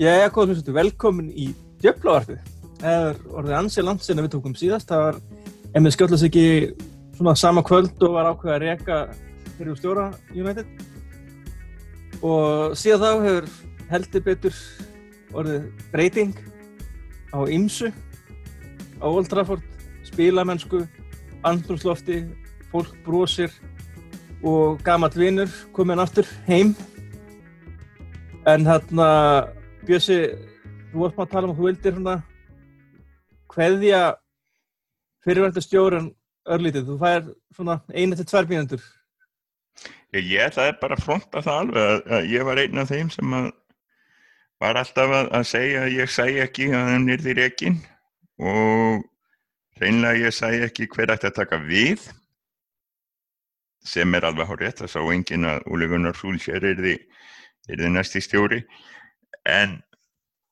Ég er góð hlustu, velkomin í Djöflavarpið. Það er orðið ansið land sinna við tókum síðast. Það var, ef við skjöldast ekki svona sama kvöld og var ákveð að reyka fyrir stjóra United. Og síðan þá hefur heldur betur orðið breyting á ymsu á Old Trafford, spilamennsku, andrumslofti, fólk brosir og gammal vinnur komin aftur heim. En hérna Bjössi, þú varst maður að tala um að þú vildir svona hverðja fyrirvært stjórn örlítið. Þú fær svona einu til tvær mínundur. Ég, ætlaði bara að fronta það alveg að, ég var einn af þeim sem var alltaf að, að segja að ég sæi ekki að hann er því reygin og reynlega ég sæi ekki hver ætti að taka við sem er alveg hár rétt að sá engin að Úli Gunnar Súlsér er því, er því næsti stjóri en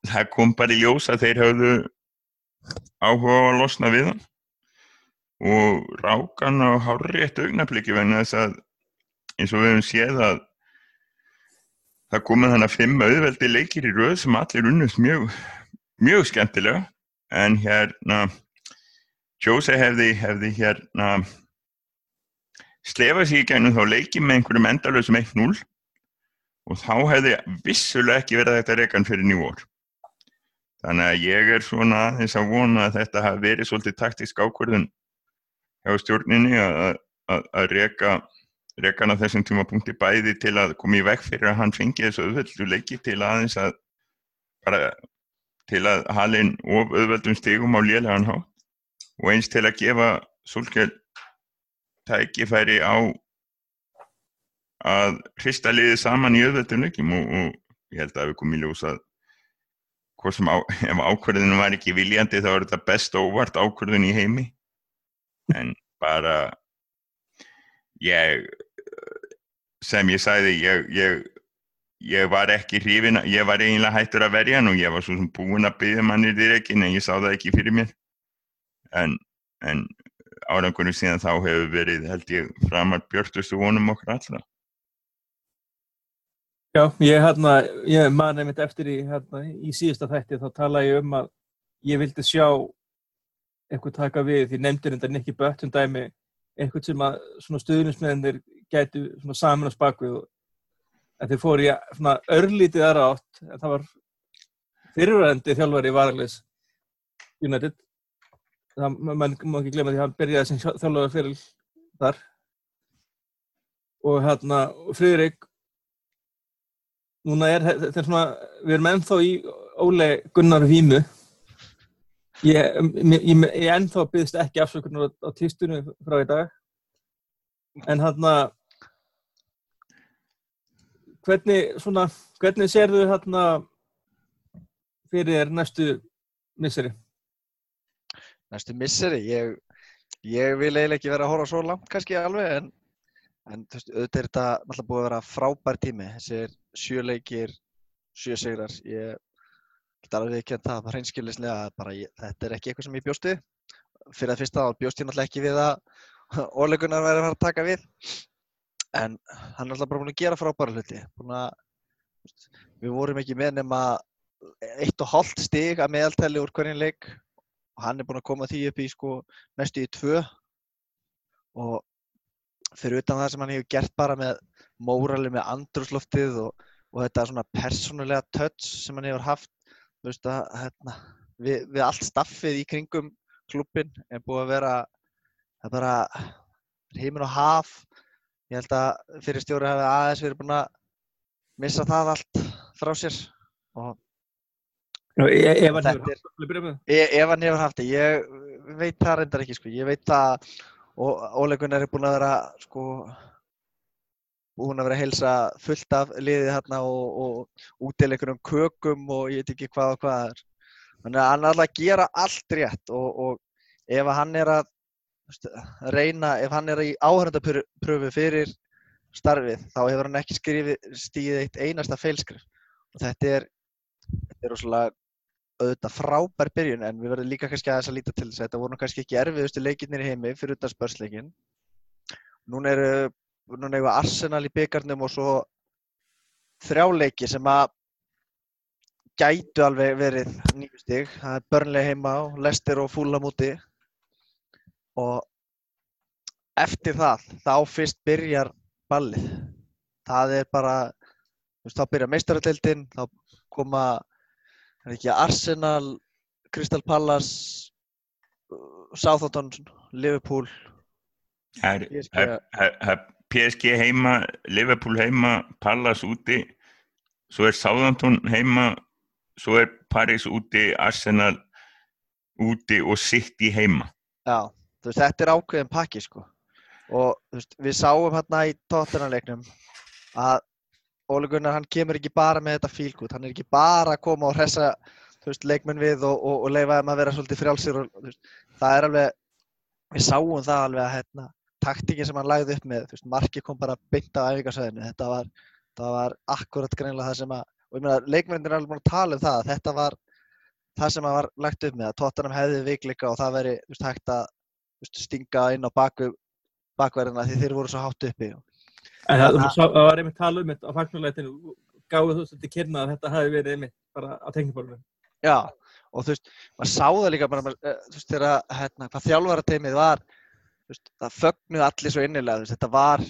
það kom bara í ljós að þeir hafðu áhuga á að losna við hann. Og rákan á hárri eitt augnabliki vegna þess að eins og við hefum séð að það komið þannig að fimm auðveldi leikir í rauð sem allir unnust mjög, mjög skemmtilega. En hérna Jóse hefði, hefði hérna slefað sér í gænum þá leikið með einhverjum endalöðsum 1-0 og þá hefði vissulega ekki verið þetta rekan fyrir nývor. Þannig að ég er svona þess að vona að þetta hafi verið svolítið taktísk ákvörðun hjá stjórninni að, reka rekan á þessum tímapunkti bæði til að koma í vekk fyrir að hann fengi þessu auðveldu leiki til aðeins að bara til að halinn of auðveldum stigum á lélegan hátt og eins til að gefa Solskjell tækifæri á að hrista liðið saman í auðveldum leikim og, og ég held að við komum í ljós að á, ef ákvörðinu var ekki viljandi þá er þetta best óvart ákvörðun í heimi. En bara ég sem ég sæði ég, ég, ég var ekki hrifin ég var eiginlega hættur að verja hann og ég var svo sem búin að byggja mannir direkin en ég sá það ekki fyrir mér. En, en árangunum síðan þá hefur verið held ég framar björtustu vonum okkur allra Já, ég, hérna, ég man nefnitt eftir í, hérna, í síðasta þætti þá tala ég um að ég vildi sjá eitthvað taka við því nefndir þetta Nicky Böttun dæmi eitthvað sem að stuðnismennir gætu saman á spakvið og þeir fóru í örlítið aðra átt en það var fyrirvæðandi þjálfari í Varaglis United. Það mann má ekki glemja því að hann byrjaði sem þjálfari fyrir þar. Og hérna Friðrik núna er þetta svona við erum ennþá í Óle Gunnar Vímu. Ég, ég, ég ennþá byggðist ekki afsökunar á, á týstunum frá í dag. En hérna hvernig svona hvernig serðu hérna fyrir næstu misseri? Næstu misseri? Ég, ég vil eiginlega ekki vera að horfa svo langt kannski alveg en en auðvitað er þetta náttúrulega búið að vera frábær tími þessir sjöleikir, sjösegrar ég get alveg ekki að það var hreinskillislega að bara ég, þetta er ekki eitthvað sem ég bjósti fyrir að fyrsta þá bjóst ég náttúrulega ekki við að óleikunar væri að fara að taka við. En hann er alltaf bara búin að gera frábæra hluti. Að, við vorum ekki með nema eitt og hálft stig að meðaltæli úr hverjum leik. Og hann er búin að koma því upp í sko næstu í tvö. Og fyrir utan það sem hann hefur gert bara með mórali með andrúsloftið og, og þetta svona persónulega touch sem hann hefur haft. Veist, að, hérna, við, við allt staffið í kringum klubbin er búið að vera það er bara heiminn og haf. Ég held að fyrir stjóri hafi aðeins verið búin að missa það allt frá sér. Og það ef hann hefur haft það ég veit það reyndar ekki sko. Ég veit að og óleikunar er búin að vera sko búin að vera að heilsa fullt af liðið hérna og, og útdeila einhverjum kökum og ég veit ekki hvað og hvað er þannig að hann er alltaf að gera allt rétt og, og ef hann er að reyna, ef hann er í áhörndapröfu fyrir starfið þá hefur hann ekki skrifið stíðið eitt einasta feilskrif og þetta er þetta er óslulega auðvitað frábær byrjun en við verðum líka kannski aðeins að líta til þess að þetta voru kannski ekki erfiðustu leikirnir í heimi fyrir þetta spörsleikin. Núna eru núna eru Arsenal í byggarnum og svo þrjá leiki sem að gætu alveg verið nýju stig. Það er Burnley heima og Leicester og Fulham úti. Og eftir það, þá fyrst byrjar ballið. Það er bara, þú veist, þá byrjar meistarardeildin, þá koma, er ekki Arsenal, Crystal Palace, Southampton, Liverpool, Það er- það er- það er PSG heima, Liverpool heima, Pallas úti, svo er Southampton heima, svo er Paris úti, Arsenal úti og City heima. Já, veist, þetta er ákveðin pakki sko. Og veist, við sáum hérna í tóttunarleiknum að Óli Gunnar, hann kemur ekki bara með þetta fílgút, hann er ekki bara að koma og hressa, veist, leikmenn við og, og, og leifa þeim að vera svolítið frjálsir og, það er alveg, við sáum það alveg að, hérna, taktíkin sem hann lagði upp með, þú veist, marki kom bara beint á æfingarsvæðinu, þetta var, það var akkurat greinilega það sem að, og ég meina, leikmennir er alveg búin að tala um það, að þetta var það sem að var lagt upp með, að tóttunum hefði veikleika og það veri, þú veist, hægt að, veist, stinga inn á bakverðina því þeir voru svo hátt uppi. En það, Ja. það, það var einmitt talað um þetta á fagnulegtinu, gáðu þú svolítið kynna að þetta hafi verið einmitt bara á teknibólunum. Já, og þú veist, maður sá það líka bara, eh, þú veist, þegar, hérna, hvað þjálfarateimið var, veist, það fögnuð allir svo innilega, veist, þetta var,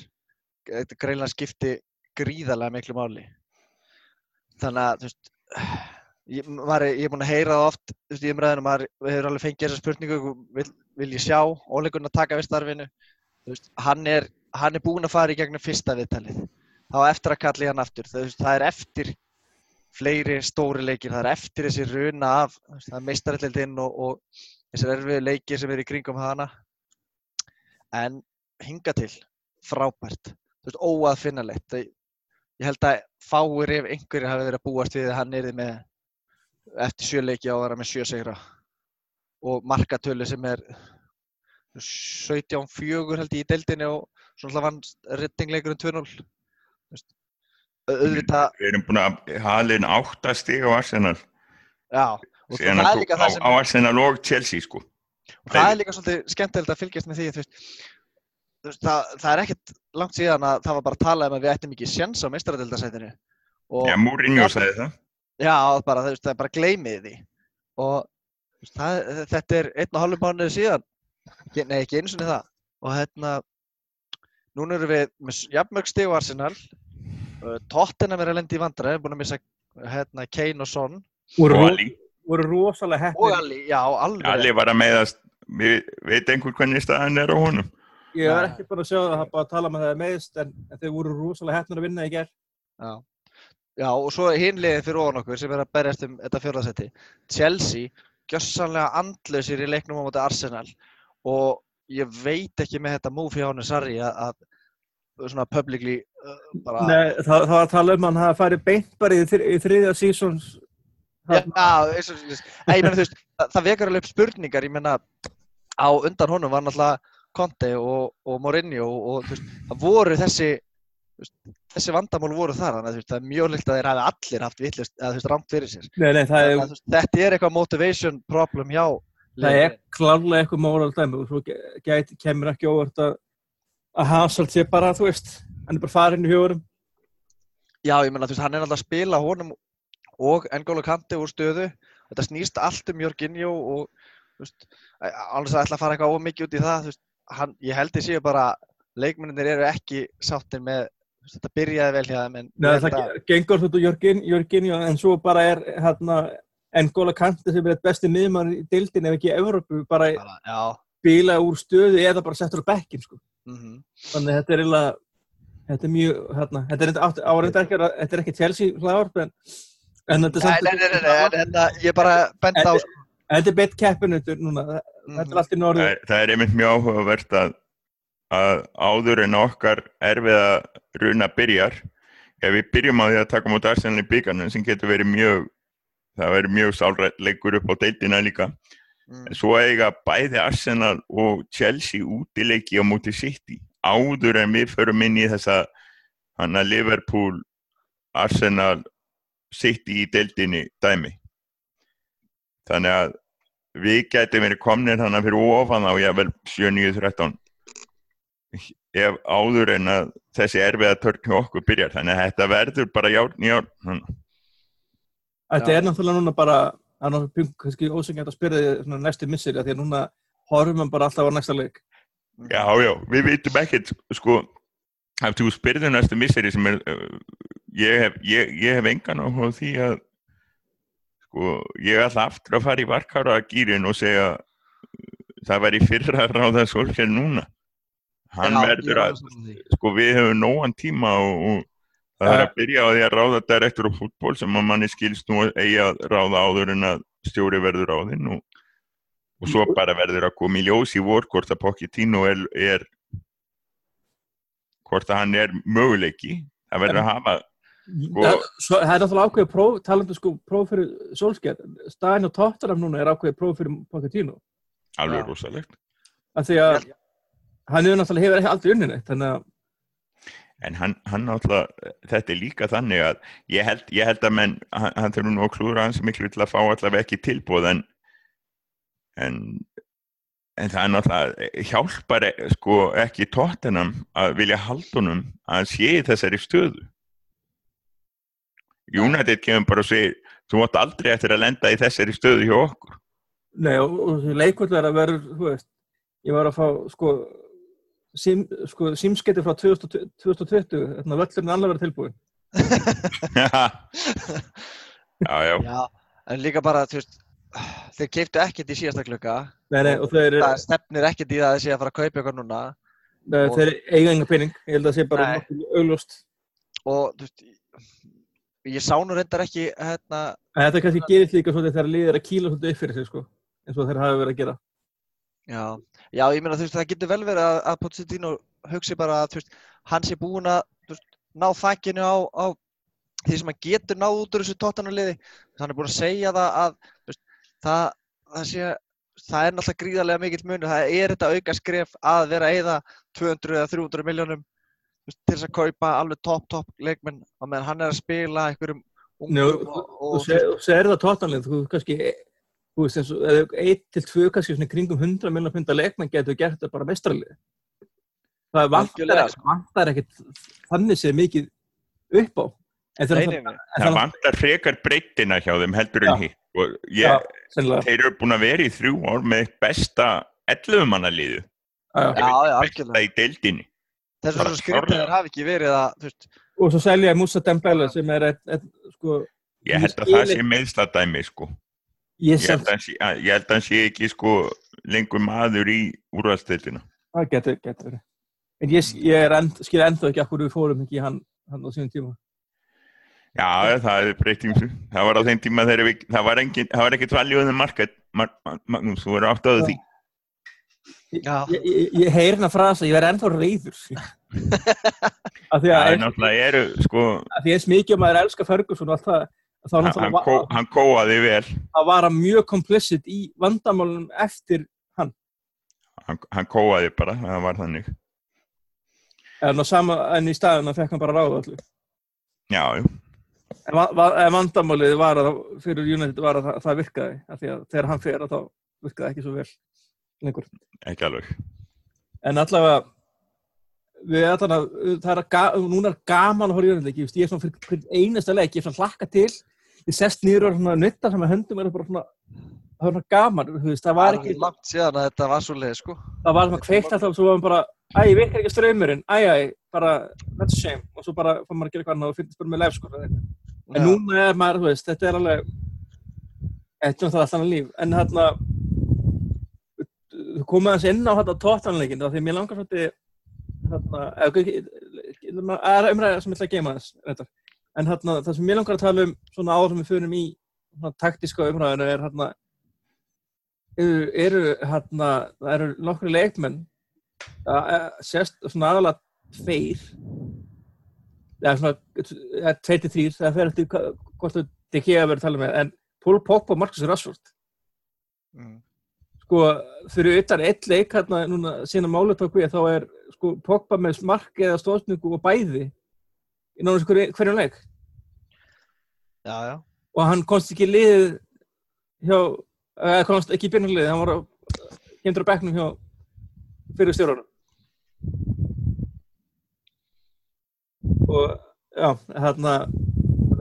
þetta greinlega skipti gríðarlega miklu máli. Þannig að, veist, ég, maður, er- ég er búinn að heyra það oft, í umræðinu, maður hefur alveg fengið þessa spurningu, vil, vil ég sjá óleikurinn að taka við starfinu, hann er, hann er búinn að fara í gegnum fyrsta viðtalið, þá eftir að kalla í hann aftur, veist, það er eftir fleiri stóri leikir, það er eftir þessi runa af, það er meistarallildinn og, og þessir erfiðu leikir sem eru í kringum hana en hinga til frábært, þú veist, óaðfinnalegt ég held að fáir ef einhverjir hafi verið að búast við hann erði með eftir sjö leiki á að vera með sjö segra og markatölu sem er 17-4 held ég í deildinni og svona vann rettingleikurinn 2-0 Þú veist, au- auðvitað Við erum búin að halin átta stig á Arsenal, Já, og það er líka það sem á Arsenal og Chelsea sko. Og það er líka svolítið skemmtilegt að fylgjast með því þú veist, þú veist, það, það er ekkert langt síðan að það var bara að tala um að við ættum ekki sjens á meistaradildasætinu og Já, Mourinho sagði það. já, bara, veist, það er bara gleymið því. Og það, þetta er einn og hálfum mánuði síðan. Nei, ekki eins og það. Og hérna núna erum við með jafnmörg stig og Arsenal. Uh, Tottenham er að lendi í vandræði, búin að missa hérna, Kane og Son. Og Ali, voru rosalega og heppnir. Ali, já, alveg Ali var að meðast, við veit einhver hvernig staðan er á honum. Ég var ekki bara að sjá það, það bara að tala með það meðist, en, en þeir voru rosalega heppnir að vinna í gerð. Já. Já, og svo hinliðið fyrir ofan okkur sem er að berjast um þetta fjórðasetti. Chelsea, gjössanlega andlausir í leiknum á móti Arsenal og ég veit ekki með þetta move hjá hann Sarri að, að svona publicly uh, bara... Nei, það, það var að tala um að hann hafi farið beint bara í, þri, í þriðja sísons. Það, það vekar alveg upp spurningar, ég meina, á undan honum var náttúrulega Conte og, og Mourinho og, þú veist, það voru þessi, þú veist, þessi vandamál voru þar, þannig að þú það er mjög líkt að þeir hafi allir haft vittlust, eða þú veist, rámt fyrir sér. Nei, nei, það Þannig er, þú þetta er eitthvað motivation problem hjá það er klárlega eitthvað móral dæmi og gæti, kemur ekki óvart að, að Hazard sé bara, þú veist, hann er bara farin í hjórum. Já, ég meina, þú veist, hann er alltaf að spila honum og N'Golo Kante úr stöðu. Þetta snýst allt um Jorginho og, alveg að ætla að fara eitthvað ómikið út í það, veist, hann, ég held ég séu bara, leikmennir eru ekki sáttir með, veist, þetta byrjaði vel hjá þeim, en Nei, það að, ge- gengur þetta Jörgin, Jörgin, en svo bara er hérna N'Golo Kante sem er eitt besti miðmann í deildin ef ekki í Evrópu, bara bara, bíla úr stöðu eða bara settur á bekkin, sko. mhm. Þannig að þetta er eiginlega, þetta er mjög, hérna, þetta er áreindar ekki, þetta er ekki Chelsea hlaðvarp, en, Nei, samt, nei, nei, nei, nei, en þetta, ég bara bent á, Þetta- þetta er beitt keppinu núna, þetta Mhm. er allt í norðu. það er einmitt mjög áhugavert að, að áður en okkar erfiða runa byrjar, ef við byrjum á því að taka mútið Arsenal í byggarnum sem getur verið mjög, það verið mjög sálrætt leikur upp á deildina líka. Mm, En svo eiga bæði Arsenal og Chelsea útileiki á mútið City áður en við förum inn í þessa hana Liverpool, Arsenal, City í deildinni dæmi. Þannig að við gætum verið komnir þannig fyrir ofan á jável 7-9-13 ef áður en að þessi erfiða törn hjá okkur byrjar þannig að þetta verður bara járn í járn. Þetta er náttúrulega núna bara, það er náttúrulega kannski ósengjant að spyrja því svona næstu missir, því að núna horfum við bara alltaf á næsta leik. Já, já, við veitum ekkert, sko, ef þú spyrðu næstu misseri sem er, ég hef, ég, ég hef engan áhuga á því að, sko, ég ætla aftur að fara í varkára gýrin og segja, það væri fyrra að ráða Solskjær núna. Hann Já, verður er að, sko, við hefum nógan tíma og, og það er að byrja á því að ráða direktor á fútból sem að manni skilst nú að eigi að ráða áður en að stjóri verður ráðinn og, og svo bara verður að koma í ljós í vor hvort að Pochettino er, er hvort að hann er möguleiki það verður að hafa Sko- Það, svo, það er náttúrulega ákveðið próf, talandu sko próf fyrir Solskjær, staðin og Tottenham núna er ákveðið próf fyrir Pochettino. alveg rosalegt. Af því að hann hefur náttúrulega hefur ekki aldrei unni neitt, þannig að en hann, hann náttúrulega, þetta er líka þannig að ég held, ég held að menn hann, hann þurfa nú að klúra hans miklu til að fá allavega ekki tilbúð en en, en það er náttúrulega hjálpar sko ekki tóttinam að vilja haldunum að hann sé í þessari stöðu United kemur bara og segir þú átt aldrei eftir að lenda í þessari stöðu hjá okkur Nei, og, og leikvöld er að vera, þú veist, ég var að fá, sko, sim, sko símskeiti frá 2020, 2020 þannig að völlurinn alveg verið tilbúin. já, já, Já, en líka bara, þú veist, þeir keiptu ekkert í síðasta klukka. Nei, nei, og þeir, Það stefnir ekkert í það að þeir sé að fara að kaupa eitthvað núna. nei, og- þeir eiga enga pening, ég held að það sé bara augljóst. Og, þú veist, ég sá nú reyndar ekki, hérna, þetta kannski gerist líka svolítið þegar liðir að kýla svolítið upp fyrir sig, sko, eins og þeir hafa verið að gera. já, já, ég meina, þú veist, það getur vel verið að, að Pochettino hugsi bara að, hann sé búinn að, veist, ná þakkinu á, á því sem hann getur náð út úr þessu tóttanarliði. Hann er búinn að segja það að, veist, það, það sé, það er náttúrulega gríðarlega mikill munur. Það er þetta auka skref að vera að eyða 200 eða 300 miljónum til þess að kaupa alveg topp, topp leikmenn á meðan hann er að spila einhverjum ungum og, og, og segir það tóttanlega, þú kannski, þú veist, eins og, eitt til tvö kannski svona kringum 100 miljonar punda leikmenn getur gert þetta bara mestralið. Það vantar, ekkit þannig séð mikið upp á. En þeir Nei, það vantar frekar breyttina hjá þeim heldur en hitt. Þeir eru búin að vera í þrjú ár með besta 11 manna liðu Já, já. Já, já, besta í deildinni Þess klárlega. þeir hafi ekki verið að, veist, Og svo selja Musa Dembele sem er eitt, eitt sko, ég held að það sé meðsladæmi sko. ég held að hann sé, að- ég held að hann sé ekki sko, lengur maður í úrvalstildina það getur, getur verið. En ég, ég end, skil ennþá ekki akkur við fórum ekki hann, hann á sínum tíma. já það er breyting það var á þeim tíma þegar við það var, engin, það var ekkert valjóðin markað Mar- Mar- Magnús, þú verður átt á því. Ég, ég, ég heyri hérna frasa, ég verð ennþá reyður. af því það að, er náttúrulega eru sko, af því eins mikið og maður elskar Ferguson og allt það, þá hann, hann, var, kó, hann kóaði vel að vara mjög complicit í vandamálunum eftir hann. hann, hann kóaði bara, það var þannig En, sama, en í staðina fekk hann bara ráða allir. já, já, En, va, en vandamálið var að, fyrir United var að það, það virkaði. Af því að þegar hann fer að þá virkaði ekki svo vel lengur. ekki alveg En allavega, að, það er að, ga, núna er gaman að horfa í United leiki. Ég er svona fyrir, fyrir einasta leik, ég er svona hlakka til. Ég sest nýður og svona nutta sem að höndum er bara svona, svona gaman. þú Veist, það var það ekki, langt síðan að þetta var svo leið, sko. það var svona kveikt alltaf og svo var hann bara, æ, ég virkar ekki ströymurinn, æ, æ, bara, that's a shame. Og svo bara fór maður að gera eitthvað annað og finnst bara með live sko. En núna er maður, þú veist, þetta er alveg Þetta er náttúrulega allt annað líf En hérna Þú komið aðeins inn á þetta tóttanleikin Því að mér langar svolítið Það er umræða sem ég ætla að geima þess reyndar. En hérna, það sem mér langar að tala um Svona áður sem við förum í svona, taktíska umræðinu er hérna eru, hérna það eru nokkru leikmenn að sést svona aðalega tveir eða svona eða tveir til þrýr það fer eftir hvort þú ekki að vera að tala með en Pól Pogba og Marcus Rashford Mm. Sko fyrir utan eitt leik hérna núna sína við þá er sko Pogba með mark eða stóðsningu og bæði í náttúrulega hverju, hverjum leik Já, já. og hann komst ekki í liðið hjá, eða komst ekki í byrjunarliðið hann var á, kemdur á bekknum hjá fyrir stjórnum og já, hérna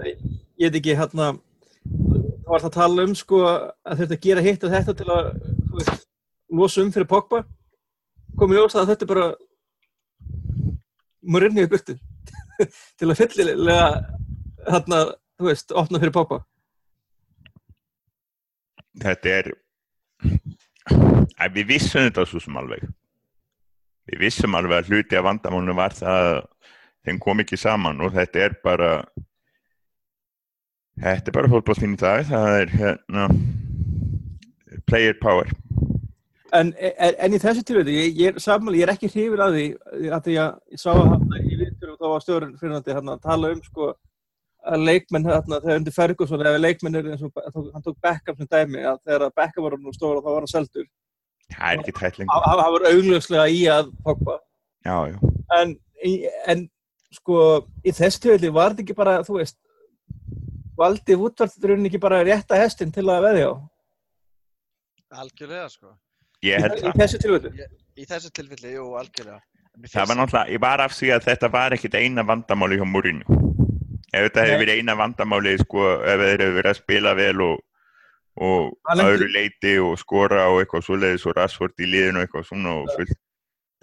ég veit ekki hérna þá var það að tala um sko að þetta gera hitt og þetta til að veist, losa um fyrir Pogba. Komið ljós að þetta er bara Mourinho í burtu. Til að fyllilega þarna, þú veist, opna fyrir Pogba. Þetta er Æ, við vissum þetta svo sem alveg. Við vissum alveg að hluti af vandamónu var það að þeim kom ekki saman og þetta er bara þetta er bara fólkbólstinn í dag. Það er hérna player power. En, en, en í þessu tilvæði, ég, ég, ég er ekki hrifin að því að því að ég sá að í vittur og þá var stjórn fyrir hann að tala um sko að leikmenn þarna þegar undir Ferguson eða leikmenn er eins og hann tók Beckham sem dæmi að þegar Beckham var nú stóra þá var hann seldur. Það er ekki tætt lengur hann var augljóslega í að Pogba. En, en sko í þessu tilvæði var þetta ekki bara þú veist valdi útvarturinn ekki bara rétta hestin til að veðja á Algjörlega, sko. ég í, held í það. þessu tilvæði Í þessu tilfelli, jú, algjörlega. Það var náttúrulega, ég var af því að þetta var ekkit eina vandamáli hjá Mourinho. Ef þetta hefði verið eina vandamáli sko, ef þeir hefur verið að spila vel og, og Hann öðru leiti og skora og eitthvað svoleiðis og Rashford í liðinu og eitthvað svona og fullt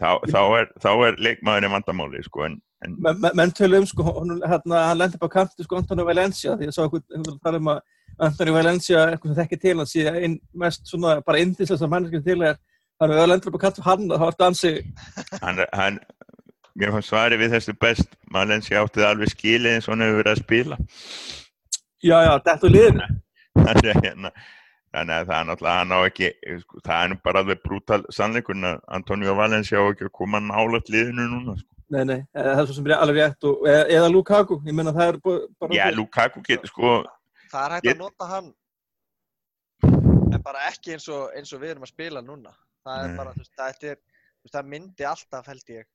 þá, þá, er, þá er leikmaðurinn vandamáli sko, en, en Men- men- menn tölu um sko, hérna, hann lendi bara kanti sko Antonio Valencia því ég sá eitthvað eitthvað tala um að Antonio Valencia, eitthvað sem þekki til hans sé einn mest svona bara indislega manneskinn til er hann er lendur bara kanti hann og þá er dansi hann, hann mér fannst svarið við þessu best Malensi átti það alveg skilið eins og hann hefur verið að spila já já, þetta er liðinu þannig að hérna að það er náttúrulega hann á ekki sko, það er bara alveg brútal sannleikurinn að Antonio Valencia á ekki að koma nálat liðinu núna sko. nei nei, eh, það er svo sem er alveg rétt og, eða, Lukaku, ég menna það er bara já, Lukaku getur sko Það er hægt Ég- að nota hann en bara ekki eins og, eins og við erum að spila núna. Það er Nei. bara, þú veist, það er, þú veist, það myndi alltaf, held ég.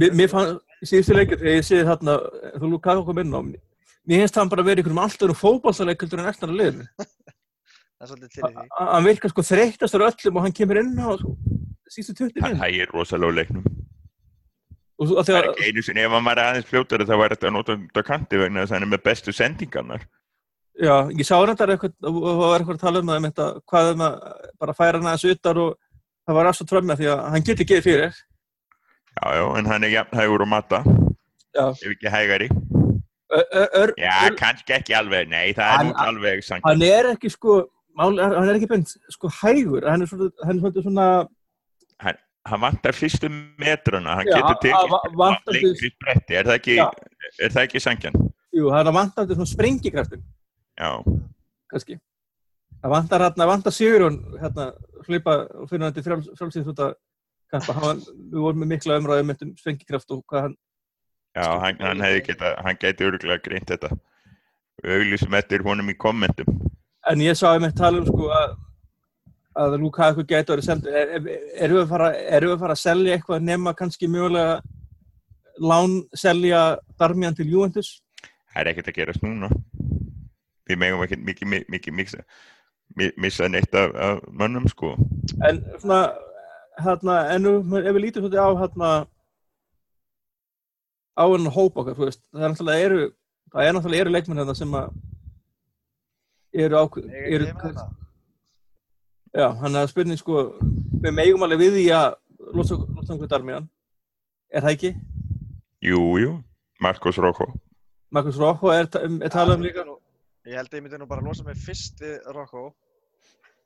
mér, mér fann, síðustu þegar ég sé þarna, þú Lukaku kom inn á mér finnst hann bara verið ykkur um allt öðrum fótballsaleiköldur en eftir að liðinu Það er svolítið til því. Hann virkar sko þreyttastur öllum og hann kemur inn á sko, síðustu 20 hann minn hægir rosalega leiknum að það er ekki einu sinni ef hann var aðeins fljótari þá var þetta að nota þetta kanti vegna þess að hann er með bestu sendingarnar Já, ég sá reyndar eitthvað, það var eitthvað að tala um það, um þetta, hvað um að bara færa hann aðeins utar og það var aftur trömmið því að hann getur gefið fyrir. já, já, en hann er jafn hægur og mata Já. ef ekki hægari. Ö- ö- ör- já, ör- kannski ekki alveg, nei, það er Hann- nú alveg sann Hann er ekki sko, hann er ekki beint sko hægur, hann er svona, hann er svona, svona hann vantar fyrstu metrana hann Já, getur hann- hann tekið vantar lengri spretti, er það ekki er ekki sangjan? jú, hann er vantandi svona sprengikraftin, Já, kannski. Það vantar hérna, vantar Sigurjón hérna, hlaupa og finna hann til frálsýðsúta við vorum með mikla umræðum um sprengikraft og hvað hann, já, hann, hann hefði geta hann geti örgulega greint þetta. Auglýsum eftir honum í kommentum. En ég sá einmitt tala um sko að að Lukaku getur verið seldur. Er, er, erum, við að fara, erum fara að selja eitthvað nema kannski mögulega lán selja Darmian til Juventus? Það er ekkert að gerast núna við megum ekki mikið mikið, mikið, mikið mi- missa neitt af, af mönnum sko. En svona hérna, en nú, ef við lítum svolítið á hérna á hennan hóp okkar, þú veist það er náttúrulega eru, það er náttúrulega eru leikmenn hérna sem að eru ákveð eru, er já, hann er að spurning sko við megum alveg við því að losa einhver Darmian. Er það ekki? jú, jú, Marcos Rojo. Marcus Rojo er, er talað um líka Ég held að ég myndi nú bara losa mig fyrst við Rocco.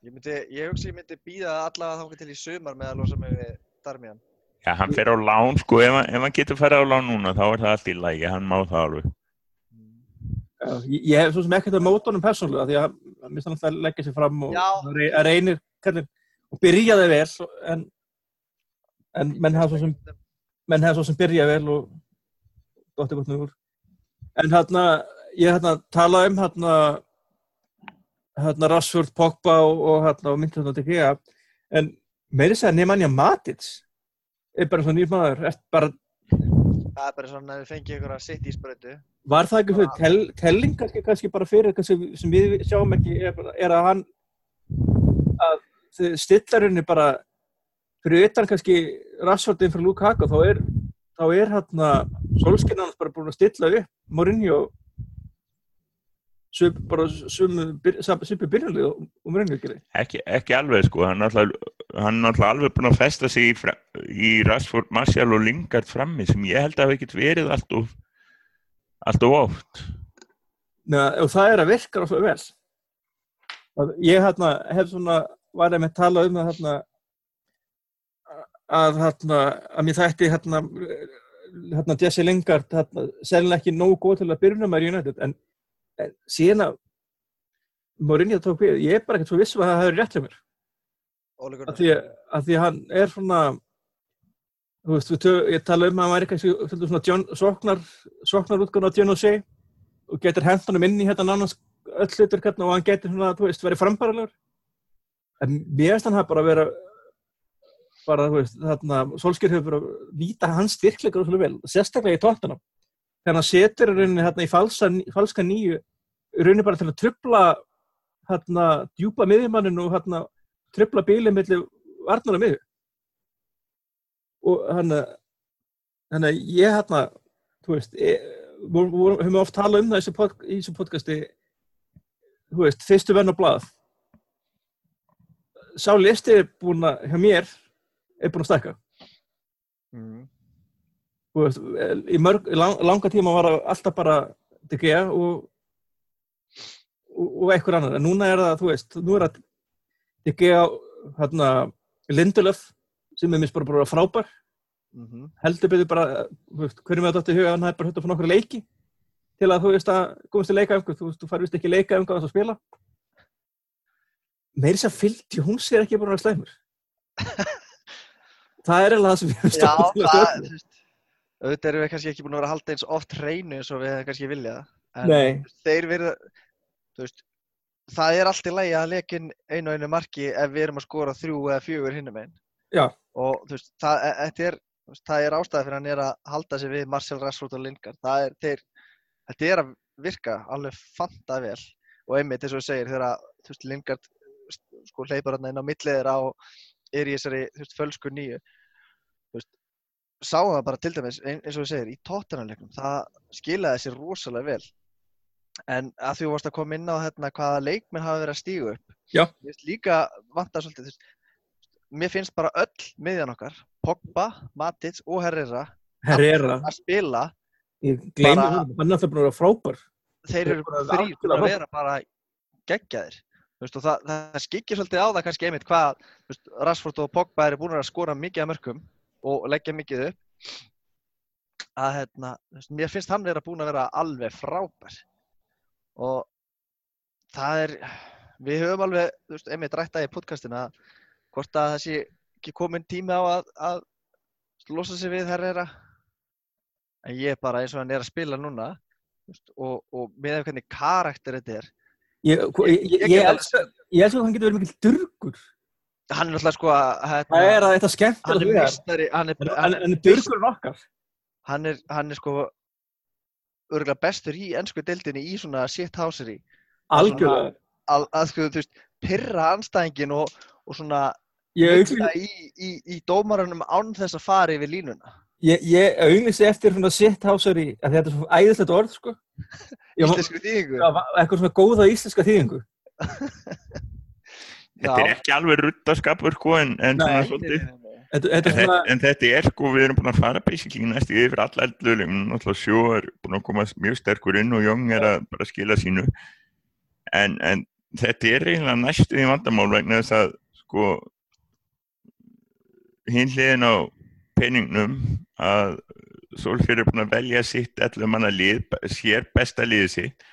Ég myndi, ég hugsi ég myndi býða allavega þangað til í sumar með að losa mig við Darmian. já, hann fer á lán sko ef, hann- ef hann getur farið á lán núna þá er það allt í lægi, hann má það alveg ég, ég hef svo sem ekkert að móta honum persónulega því að hann mista náttúrulega að leggja sér fram og að að reynir kallinn, og byrjaði vel en, en menn hafa svo sem menn hefði svo sem byrjað vel og dotti gott nú úr en hérna, ég hérna talaði um hérna hérna Rashford, Pogba og, og hérna og myndi hérna til Gea en meiri segja Nemanja Matic er bara svona nýr maður er bara, Það er bara svona að við fengið ykkur að sitt í sprötu. var það ekki fyrir tel, telling kannski, kannski bara fyrir kannski, sem við sjáum ekki er, er að hann að stillarunni bara fyrir utan kannski Rashfordin fyrir Lukaku þá er þá er hérna solskinn hans bara búin að stilla upp Mourinho svip, bara svipi byrjunlið og, og mörgum ekki ekki, alveg sko. Hann er alltaf alveg búin að festa sig í, í Rashford, Martial og Lingard frammi sem ég held að hafa ekkert verið allt of allt of oft. Næ, og það er að virka rátt vel. Ég hérna, hef svona var að með tala um það hérna, að hérna, að mér þætti hérna, hérna Jesse Lingard hérna, selin ekki nógu góð til að byrja með United en en síðan að Mourinho tók við, ég er bara ekkert svo vissum að það hefur rétt hjá mér. Að því, að því hann er svona þú veist, tök, ég tala um að hann væri kannski svona soknar soknar útgáðan á John O'Shea og getur hendunum inn í hérna nánast öll hlutur hérna og hann getur svona, þú veist, verið frambærilegur en mér finnst hann hafa bara verið bara, þú veist, þarna Solskjær hefur bara víta hans styrklegur og svona vel, sérstaklega í tóttunum þegar hann setur rauninni hérna í falsa, falska nýju rauninni bara til að trubla hérna djúpa miðjumannin og hérna trubla bílið millir varnar og miðju. Og hann að ég hérna þú veist, e, við höfum oft talað um það þessu, pod, í þessu podcasti þú veist, fyrstu venn og blað. Sá listi er búin að, hjá mér er búin að stakka mm veist, í, mörg, lang, langa tíma var það alltaf bara DG og, og, og einhver annar, en núna er það, þú veist, nú er það DG hérna, Lindelöf sem er mist bara, bara frábær. Mm -hmm. heldur betur bara hverjum við þetta átti í huga, hann hefði bara höfðið að fá nokkru leiki til að þú veist að komast til leikaöfngu, þú veist, þú farist ekki leikaöfngu að það spila. Meirins að fylgti, hún sér ekki bara slæmur. Það er alveg það sem við hefum státt til að stöðna auðvitað erum við kannski ekki búin að vera að halda eins oft hreinu eins og við hefum kannski viljað. En þeir verða veist, það er allt í lægi að lekin einu og einu marki ef við erum að skora þrjú eða fjögur hinnum einn og veist, það, e, er, það er ástæði fyrir hann er að halda sig við Marcel Rashford og Lingard. Það er, þeir, þetta er að virka alveg fanta vel og einmitt eins og þú segir þegar Lingard sko hleypar hann inn á milliðir á er í þessari fölsku nýju sáum það bara til dæmis eins og þú segir í tóttunarleiknum, það skilaði sér rosalega vel. En að þú varst að koma inn á hérna hvaða leikminn hafa verið að stígu upp. Já. ég veist líka vant að svolítið mér finnst bara öll miðjan okkar Pogba, Matic og Herrera Herrera. að spila ég gleymi hún, hann er alltaf búin að vera frábær. Þeir eru þrýr að vera bara geggjaðir. Veist, það, það skikir svolítið á það kannski einmitt hvað Rashford og Pogba eru búin að skora mikið að mörgum og leggja mikið upp að hérna, mér finnst hann vera búin að vera alveg frábær. Og það er, við höfum alveg, þú veist, einmitt rættaði í podcastina hvort að sé ekki komin tími á að, að losa sig við herrera. En ég er bara eins og hann er að spila núna veist, og, og með hvernig karakter þetta er Ég, ég, ég, ég elskar að hann getur verið mikil durgur hann er alltaf sko að hérna, það er að þetta skemmt hann er mistari hann er, hann, hann er hann er, hann er sko örgulega bestur í ennsku deildinni í svona shithousery algjörlega. Að, að sko þú veist pyrra anstæðingin og, og svona hugsa í, í, í dómarunum án þess að fara yfir línuna. Ég, ég auðvitsi eftir svona shithousery að þetta er svona æðislegt orð sko. Íslensku þýðingu. Eitthvað svona góða íslenska þýðingu Þetta er ekki alveg ruttaskapur sko en, en, en, þetta er sko, við erum búin að fara basically næstu yfir alla eldluðum, náttúrulega sjó er búin að koma mjög sterkur inn og Jóng er að bara skila sínu. En, en þetta er eiginlega næstu í vandamál vegna þess að sko hinn hliðin á peningnum að Solfjörður er búin að velja sitt allir manna lið, sér besta liðið sitt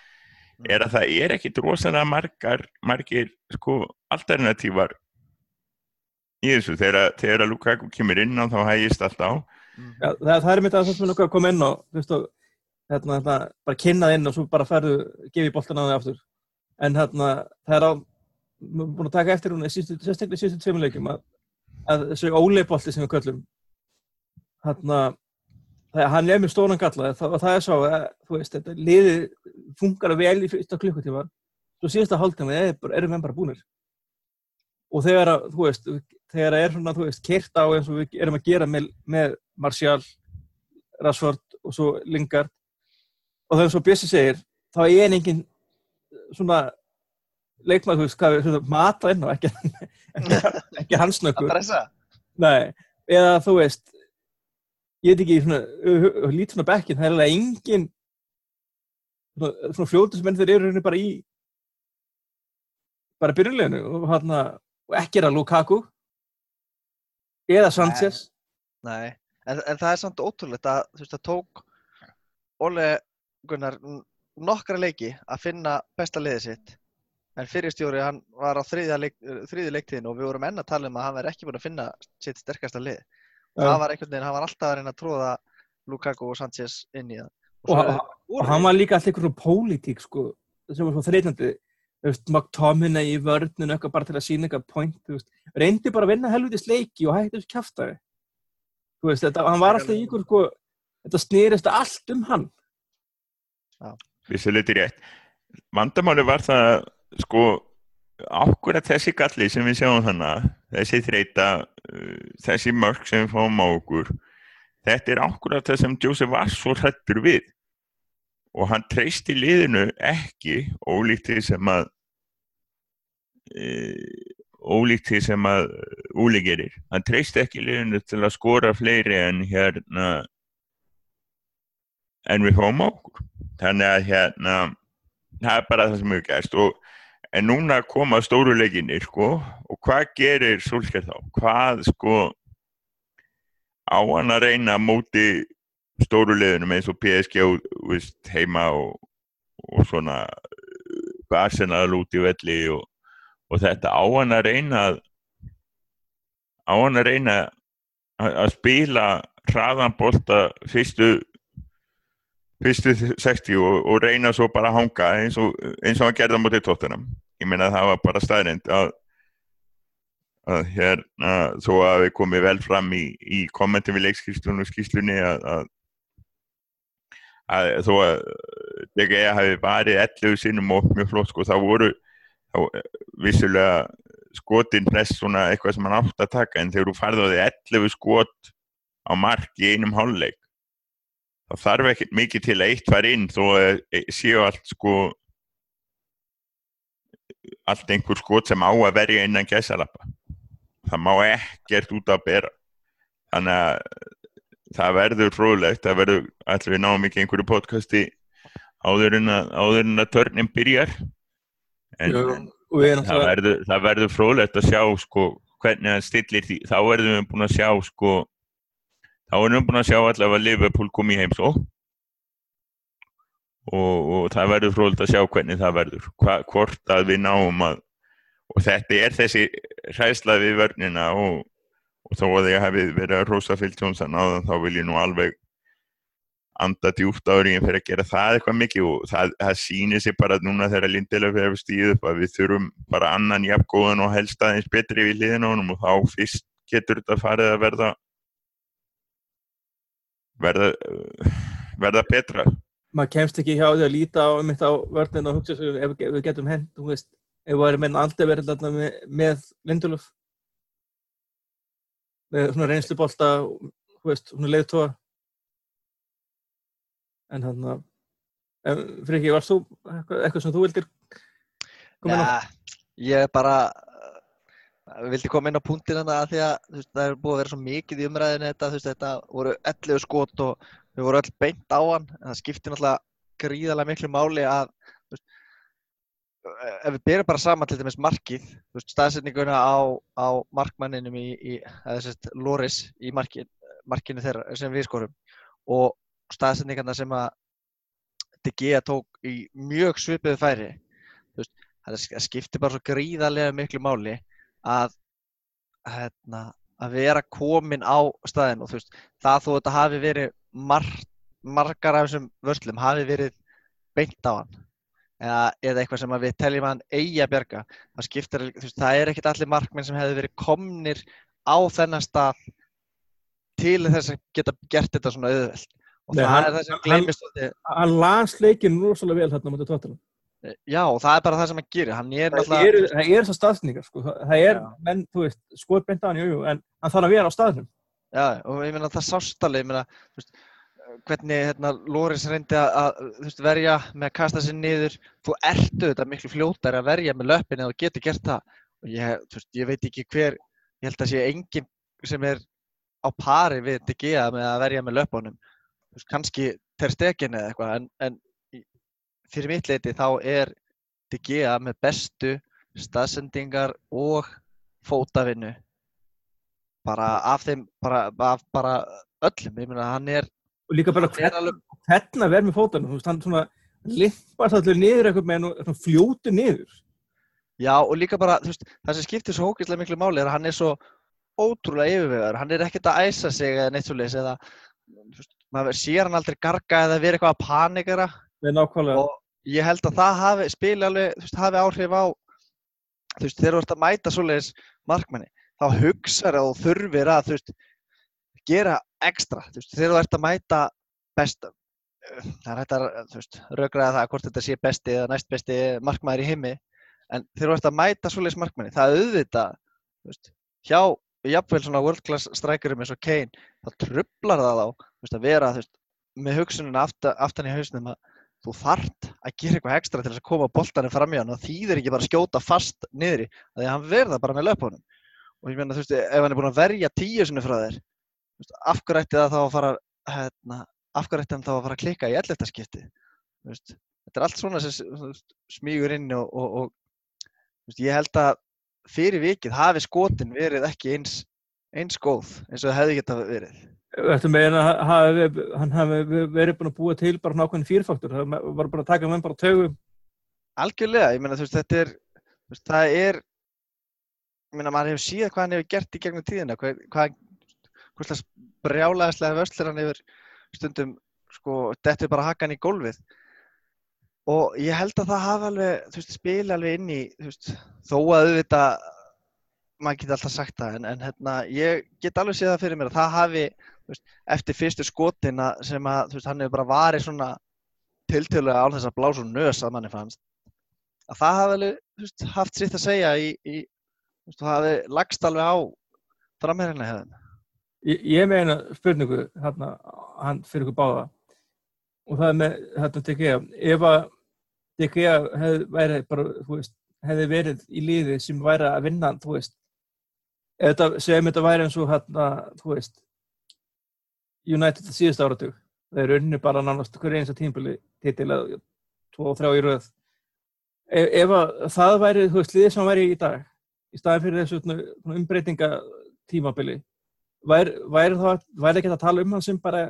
er að það er ekkit rosalega margar, margir sko alternatívar í þessu. Þegar, þegar að Lukaku kemur inn á þá hægist allt á. Ja, það, það er mitt að það sem er nokkað að koma inn og þú veist og hérna, hérna, bara kynnað inn og svo bara ferðu gefið bóltan á því aftur. En hérna það er á búin að taka eftir hún sérstaklega í síðustu tveimleikum að, að þessu óleibolti sem við köllum hérna hann er með stóran galla og það er svo að þú veist, þetta liði funkar vel í fyrsta klukkutíma. Svo síðasta hálftíma erum við bara búinir og þegar að, þú veist, þegar að er svona, þú veist, kert á eins og við erum að gera með, með Martial, Rashford og svo Lingard. Og er svo Bjössi segir, þá er engin svona leikmaður, þú veist, hvað við mata inn á, ekki, ekki, ekki hansnökkur, eða þú veist, ég veit ekki, svona, lít svona bekkin, það er alveg engin, svona, svona fljóðismenn þeir eru rauninni bara í, bara byrjunleginu og hann og ekki er að Lukaku, eða Sanchez, Nei, en, en það er samt ótrúlegt að þú veist, það tók Óle Gunnar nokkra leiki að finna besta liðið sitt en fyrirstjóri hann var á þriðja leik, þriðju leiktíðin og við vorum enn að tala um að hann verði ekki búin að finna sitt sterkasta lið það var einhvern veginn, hann var alltaf að reyna að tróða Lukaku og Sanchez inn í það. Og, og, voru og hann var líka alltaf einhvern pólitík sko, sem var svo þreytandi. Þú veist, McTominay í vörnun eitthvað bara til að sína eitthvað point þú veist, reyndi bara að vinna helvitis leiki og hætti þessu kjaftaði þú veist, þetta, hann var alltaf ykkur sko, þetta snerist allt um hann. Vissuleiti rétt. Vandamáli var það, sko, ákveðat þessi galli sem við sjáum þannig, þessi þreita, uh, þessi mörg sem við fáum á okkur, þetta er ákveðat það sem Joseph var svo hrættur við. Og hann treysti liðinu ekki, ólíkt því sem að, uh, ólíkt því sem að Úli gerir. Hann treysti ekki liðinu til að skora fleiri en hérna, en við fáum á okkur þannig að hérna það er bara það sem hefur gæst og en núna koma stóru leikinir sko. Og hvað gerir Solskjær þá? Hvað sko á hann að reyna móti stóru liðunum eins og PSG og, veist, heima og, og svona Arsenal út í velli og, og þetta. Á hann að reyna á hann að reyna að spila hraðan bolta fyrstu fyrstu 60 og, og reyna svo bara að hanga eins og, eins og hann gerði á mótið tóttunum. Ég meina að það var bara staðrind að, að hérna, þó að við komum vel fram í, í kommentum við leikskýrslunum og skýrslunni að, að, að þó að DGE hafi varið 11 sinnum og mjög flott sko, þá voru þá, vissulega skotin press svona eitthvað sem hann átt að taka en þegar þú farði á því 11 skot á mark í einum hálfleik það þarf ekkert mikið til að eitt var inn þó að séu allt sko allt einhver skot sem á að verja innan gæsalappa. Það má ekkert út að bera. Þannig að það verður fróðlegt, það verður allir við náum ekki einhverju podcasti áður en að, áður en að törnin byrjar. En, Jú, en það verður, verður fróðlegt að sjá sko hvernig það stillir því, þá verðum við búin að sjá sko þá erum við búin að sjá allavega að Liverpool kom í heimsó og, og það verður fróðilegt að sjá hvernig það verður. Hva, hvort að við náum að og þetta er þessi hræðsla við vörnina og, og þó að ég hefði verið að rosa Phil Johnson áðan þá vil ég nú alveg anda djúpt áriðin fyrir að gera það eitthvað mikið og það, það sýnir sér bara núna þegar Lindelöf hefur stíð upp að við þurfum bara annan jafngóðan og helst aðeins betri við hliðin á honum og þá fyrst getur þetta farið að verða verða verða betra. Maður kemst ekki hjá því að líta á um þetta á vörnina og hugsa sig ef við getum hent, þú veist, ef við varum menn aldrei verið með, með Lindelöf með svona veist, svona leiðtóa en hann að Friki, varst þú eitthvað, eitthvað sem þú vildir koma inn á? Ja, ég bara uh, vildi koma inn á punktin hérna að því að veist, það er búið að vera svo mikið í umræðinu þetta, veist, þetta voru 11 skot og við vorum öll beint á hann. En það skiptir náttúrulega gríðarlega miklu máli að veist, uh, ef við byrjum bara saman til dæmis markið staðsetninguna á, á markmanninum í, í að Loris í markin, markinu þeirra sem við skorum og staðsetningarna sem að Gea tók í mjög svipiðu færi það það skiptir bara svo gríðarlega miklu máli að hérna, að vera komin á staðin og þú veist, það þó þetta hafi verið mar, margar af þessum vörslum hafi verið beint á hann. Eða, eða eitthvað sem við teljum hann eigi að bjarga. Það skiptir, þú veist, það er ekkit allir markmenn sem hefði verið komnir á þennan stað til þess að geta gert þetta svona auðvelt. Og Nei, það hann- er það sem hann- gleymist svolítið. hann las leikin rosalega vel þarna á móti tóttunum Já, það er bara það sem hann gerir. Hann er það náttúrulega... eru það er þessar staðsningar sko. það er, Já. menn, þú veist, hann jú, jú, en hann þarf að vera á staðnum Já, og ég meina það sást alveg, ég meina, þú veist, hvernig hérna, Loris reyndi að, veist, verja með að kasta sér niður þú ertu þetta miklu fljótari að verja með löppin eða getur gert það og ég, veist, ég veit ekki hver ég held að sé enginn sem er á pari við með að verja með veist, kannski ter stekin eða eitthvað en, en fyrir mitt leiti þá er De Gea með bestu staðsendingar og fótavinnu bara af þeim bara, af bara öllum, ég meina hann er og líka bara hann er hvern, alveg vera með veist, hann svona limpar allir niður eitthvað með hann fljótu niður. Já, og líka bara, veist, það sem skiptir svo hókislega miklu máli er að hann er svo ótrúlega yfirvegar. Hann er ekkert að æsa sig eða neitt svo leys eða, þú veist, maður sér hann aldrei garga eða vera eitthvað að nákvæmlega. og ég held að það hafi, spili alveg, þú veist, hafi áhrif á, þú veist, þegar þú ert að mæta svoleiðis markmanni, þá hugsar að þú þurfir að, þú veist, gera ekstra, þú veist, þegar þú ert að mæta besta, það er hægt að, þú veist, rökraða það hvort þetta sé besti eða næst besti markmaður í heimi, en þegar þú ert að mæta svoleiðis markmanni, það auðvitað, þú veist, hjá, jafnvel svona world class strikerum eins og Kane, þá trublar það þá, þú veist, að vera, þú veist, með hugsununa aftan, aftan í hausnum að þú þart að gera eitthvað ekstra til að koma boltanum fram í hann og þýðir ekki bara að skjóta fast niðri að því að hann verða bara með löpunum og ég meina þú veist ef hann er búin að verja tíu sinni frá þér þú veist, af hverju ætti það þá að fara hérna, af hverju ætti hann þá að fara að klikka í 11. skipti þú veist, þetta er allt svona sem s- þú veist, smýgur inn og, og, og veist, ég held að fyrir vikið hafi skotin verið ekki eins eins góð eins og það hefði geta verið Þetta með hann hafi verið búin að búa til bara nákvæmni fýrfaktur. Það var bara að taka með bara tögum. Algjörlega, ég meina þú veist, þetta er, þú veist, það er, ég meina maður hefur síðan hvað hann hefur gert í gegnum tíðina, hvað, hvað, hvað slags brjálæðislega vörslir hann hefur stundum, sko, dettur bara hakan í gólfið. Og ég held að það hafa alveg, þú veist, spila alveg inn í, þú veist, þó að auðvitað, maður geti alltaf sagt það, en, en hérna, ég get alveg séð það fyrir mér að það hafi, veist, eftir fyrstu skotina sem að, veist, hann hefur bara varið svona tiltölulega án þess að blása úr nös að manni fannst. Að það hafi alveg, haft sitt að segja í, í veist, það hafi lagst alveg á framherjana hefðin. Ég, ég meina spurningu hérna, hann fyrir ykkur báða. Og það er með hérna DG ef að DG hefði verið bara, þú veist, hefði verið í liði sem væri að vinna, þú veist þetta, segjum þetta væri eins og hérna, þú veist United síðust áratug. Þeir unni bara nánast hverju eins að tímbili tvo og þrjá í röð. Ef, ef að það væri, þú veist, liðið sem væri í dag í staðin fyrir þessu umbreytinga tímabili væri, væri, það, væri ekki að tala um hann sem bara,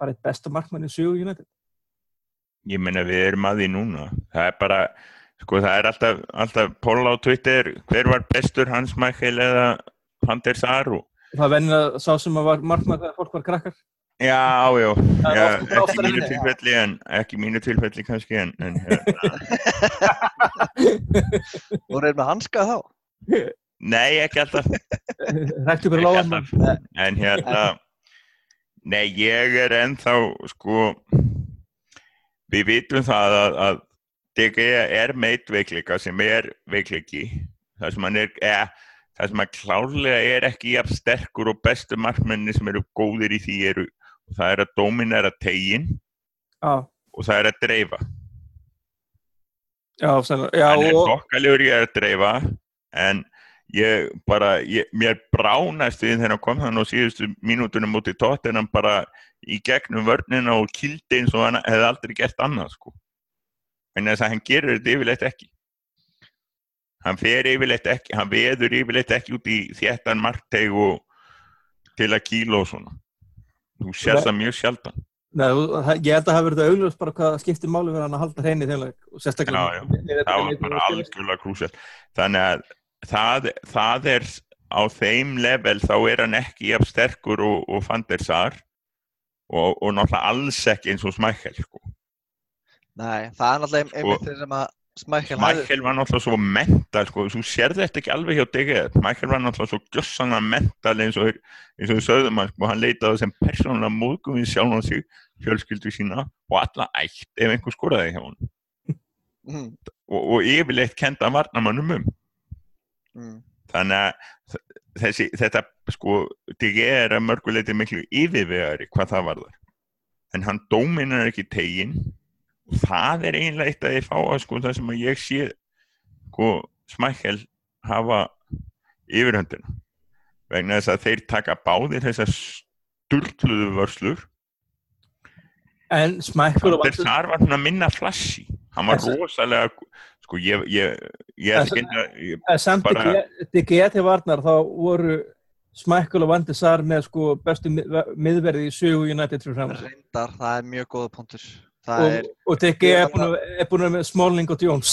bara besta markmann í sögu United? Ég meina við erum að því núna. Það er bara, sko það er alltaf, alltaf póla á Twitter, hver var bestur Hans Michael eða Van der Það venja sá sem að var markmann þegar fólk var krakkar. Já, já, er já ekki mínu já. tilfelli en ekki mínu tilfelli kannski en, en hérna, Og reyð með hanska þá. nei, ekki alltaf, rættu ekki lágan en hérna nei, ég er ennþá sko við vitum það að, að DG er meitt veikleika sem er veikleiki. Það sem hann er, eða, það sem hann klárlega er ekki jafn sterkur og bestu markmenni sem eru góðir í því eru og það er að dominera tegin já, og það er að dreifa. Já, já, hann er og, þokkalegur í að dreifa en ég bara ég, mér bránast við þegar hann kom þannig á síðustu mínútunum út í tótt en hann bara í gegnum vörnina og kildi eins og hann hefði aldrei gert annað sko. En þess að hann gerir þetta yfirleitt ekki hann fer yfirleitt ekki hann veður yfirleitt ekki út í þéttan markteg og til að kíla og svona þú sér það mjög sjaldan Nei, ég held að það verið auðvitað bara hvað skiptir máli verið hann að halda hreinu þeimleik og sérstaklega Já, já. það var bara algjörlega krúsjál þannig að það, það er á þeim level þá er hann ekki jafn sterkur og, og Van der Sar og, og náttúrulega alls ekki eins og Smækkel sko. Nei, það er náttúrulega Sko- einmitt þeir sem að Smækkel var náttúrulega svo mental sko. þú sér þetta ekki alveg hjá DG Smækkel var náttúrulega svo gjössanlega mental eins og, eins og við sögðum hann sko. hann leitaði sem persónulega móðgum við sjálf á sig fjölskyldu sína og alla ætt ef einhver skoraði hjá hann Mm, og, og yfirleitt kenda varnamannum um mm. þannig að þessi, þetta sko DG er að mörguleiti miklu yfirvegari hvað það varðar en hann dóminar ekki tegin og það er einlega eitt að ég fá að sko það sem að ég sé sko smækkel hafa yfirhöndina. Vegna þess að þeir taka báðir þessar sturgluðu vörslur. En Smækkel Sar var svona minna flashy. Hann var Þessi- rosalega sko ég ég, ég, ég, ég, ég En samt ekki til varnar þá voru Smækkel og Van de Sar með sko bestu mið- miðverði í sögu United fyrir fram Reyndar, það er mjög góða punktur. Það og, er og Dickie er búin að er að með Smalling og Jones.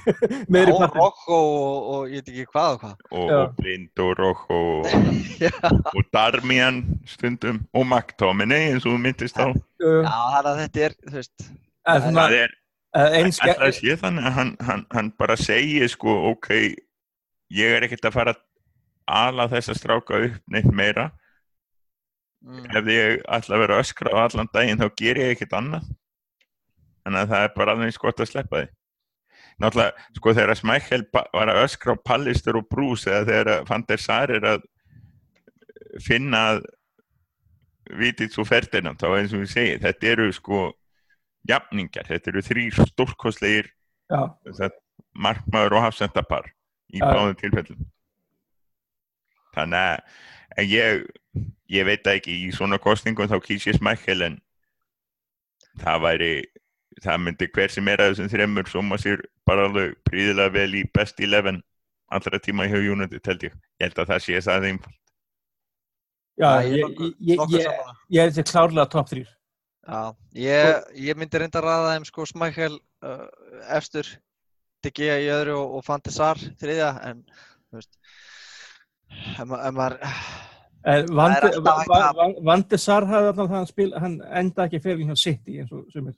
Meðri á partin Rocco og, og ég veit ekki hvað og hvað. og, Já. og Blind og Rock og, Já, og Darmian stundum. Og McTominay eins og þú myndist á. Uh, þannig að þetta er, þú veist, en svona það er alltaf að sé þannig að hann, hann, hann bara segir sko ok ég er ekkert að fara að ala þessa stráka upp neitt meira. Mm, ef ég ætla að vera að öskra á allan daginn þá ger ég ekkert annað þannig að það er bara alveg eins gott að sleppa því. Náttúrulega sko þegar Smækkel var að öskra á Pallister og Bruce eða þegar Van der Sar er að finna að vitið svo ferðina þá eins og við segið, þetta eru sko jafningar, þetta eru já, sagt, markmaður og hafsendapar í báðum tilfellum. Þannig að ég, ég veit ekki í svona kostningum þá kýs ég smækkel en það væri það myndi hver sem er að þessum þremmur soma sér bara alveg príðilega vel í best 11 allra tíma í hjá United held ég. Ég held að það sé það þeim já, Já, ég ég, ég, er þetta klárlega top 3 Já, ég, ég myndi reynda að ræða þeim sko Smækkel uh, efstur, Digi í öðru og, og Fantisar þriðja, en þú veist, ef, ma- ef maður, En Það er Van, alltaf Va- að- hafði það hann spil, hann enda ekki fyrir hjá City eins og sumir.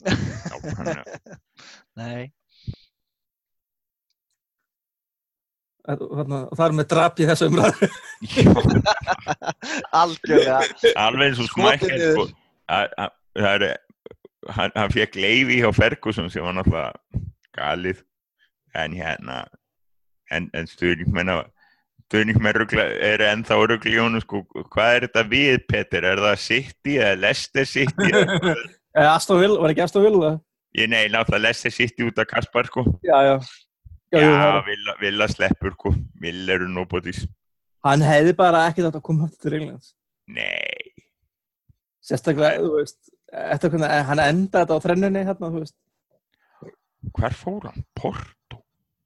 Nei, það er með drap í þessu umræðu. algjörlega, alveg eins og niður. sko, að- að- það er hann, hann fekk leifi hjá Ferguson sem var náttúrulega galið. En hérna en, en stuðningsmenn rugla, er ennþá honum sko, hvað er þetta við Peter? Er það City eða Leicester City eða Aston Villa, var ekki Aston Villa? ég nei, náttúrulega Leicester City út af Kaspar sko Já, já. Já, já, er- Villa, Villa sleppur sko Villa eru nobodies Hann hefði bara ekki þetta að koma aftur til Englands. nei, Sérstaklega, þú veist, eftir hvernig hann endaði þetta á þrennunni, hérna, þú veist, hvar fór hann? Porto,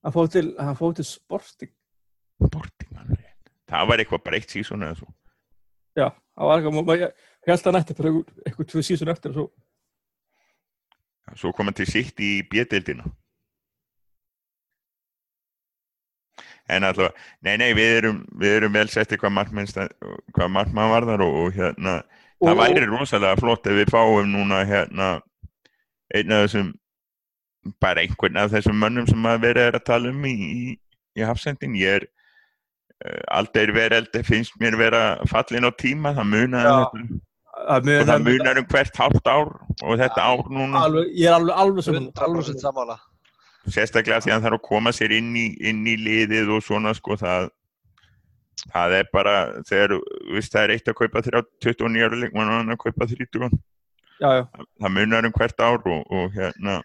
hann fóð til, hann fóð til Sporting. Sporting alveg rétt. það var eitthvað breytt sísón eða svo Já, það var eitthvað, ég held að hann ætti fyrir eitthvað, tvö sísun eftir og svo. Svo kom hann til sitt í bjöldildina. En alltaf, nei, nei, við erum, við erum vel setti hvað hvað markmann varðar og, og hérna, það Og- væri rosalega flott ef við fáum núna hérna einn af þessum, bara einhvern af þessum mönnum sem að er að tala um í, í, í hafsendin. Ég er, uh, aldrei verið, finnst mér vera fallin á tíma, það munar, Já. Um, Það og munar, það munar um hvert hálft ár og þetta ár núna. alveg, ég er alveg, alveg saman. 100% sammála. sérstaklega því að hann þarf að koma sér inn í, inn í liðið og svona sko það það er bara þegar, þú veist, það er eitt að kaupa þrjá 29 ára leikmann og hann að kaupa 30 Já, já. það munar um hvert ár og, og hérna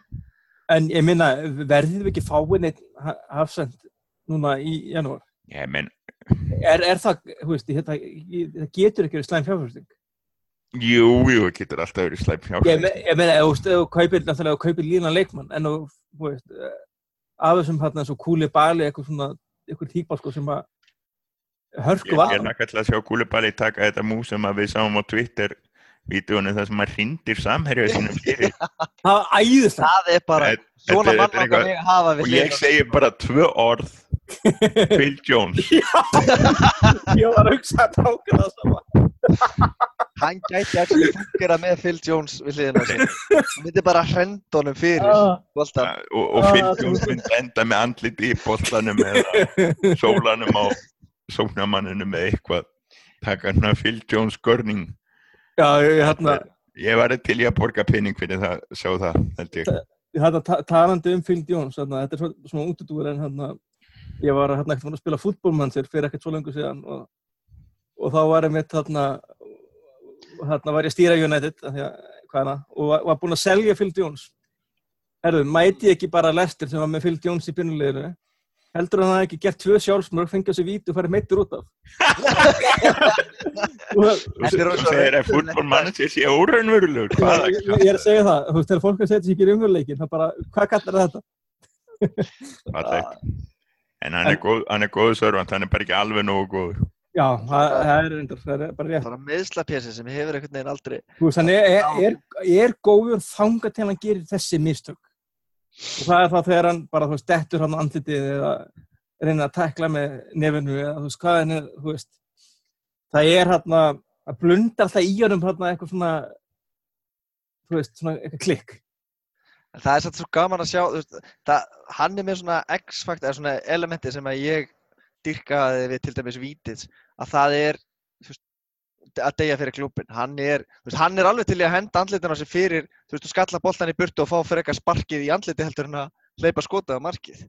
En ég minna, verðið við ekki fáið neitt hafsend núna í janúar? ég menn, Er, er það, þú veist, það getur ekki verið slæm fjárfærsting? Jú, jú, það getur alltaf verið slæm Ég, fjárfæst me- ég meina, ef þú kaupir, náttúrulega, ef þú kaupir lína leikmann, en þú, þú veist, eh, af þessum hérna svo kúli bali, eitthvað svona, eitthvað típa, sko, sem að hörku ég var. er nakkallega að sjá Gúlibali taka þetta mú sem að við sáum á Twitter vídeónu þar sem maður hrindir samherja sínum fyrir Það var æðislega. Það er bara, svona mann að hafa við og ég segi bara tvö orð Phil Jones. Ég var að hugsa að táka það sama. Hann gæti actually fungera með Phil Jones við hliðina sér. Hann myndi bara hrenda honum fyrir. Ah, boltan. og, og Ah, Phil þú- Jones myndi enda með andliti í bollanum eða sólanum á sóknamanninu með eitthvað. Taka hann að Phil Jones görning. Já, ég hérna, ég var til í að borga penning fyrir það sjá það, held ég. Ég hérna ta- talandi um Phil Jones, hérna, þetta er svona, útudúr en hérna, ég var hérna ekkert að spila fútbólmannsir fyrir ekkert svo lengur síðan og, og þá var ég mitt hérna, þarna var ég að stýra United af því að, hvaðna, og var, var búinn að selja Phil Jones herðu, mæti ég ekki bara Lester sem var með Phil Jones í byrnuleginu heldur hann að það ekki gert tvö sjálfsmörg fengið þessi víti og farið meittur út af er Þú segir að veikur fútból manager sé óraunverulegur. Ég, er að segja það, þú veist, þegar fólk er að setja sér ekki í umveruleikin, það bara, hvað kallar þetta? Fallegt. En hann er, góð, hann er góðu sörvant, hann er bara ekki alveg nógu góður. Já, það, það er reyndar, það er bara rétt. bara meðslapjesi sem hefur einhvern veginn aldrei Þú veist, hann er, er, er, er góður þanga til hann gerir þessi mistök. Og það er það þegar hann bara, þú veist, dettur hann á andlitið eða reynir að tekla með nefinu eða, þú veist, hvað hann er, þú veist, það er hann að blunda alltaf í honum hann eitthvað svona, þú veist, svona eitthvað klikk. En það er satt svo gaman að sjá, þú veist, það, hann er með svona X-fakt, eða svona elementi sem að ég dyrkaði við til dæmis Vítis, að það er þú veist, að deyja fyrir klúbin. Hann er, þú veist, hann er alveg til í að henda andlitin á sig fyrir, þú veist, og skalla boltan í burtu og fá fyrir eitthvað sparkið í andliti heldur en að hleypa skotað á markið.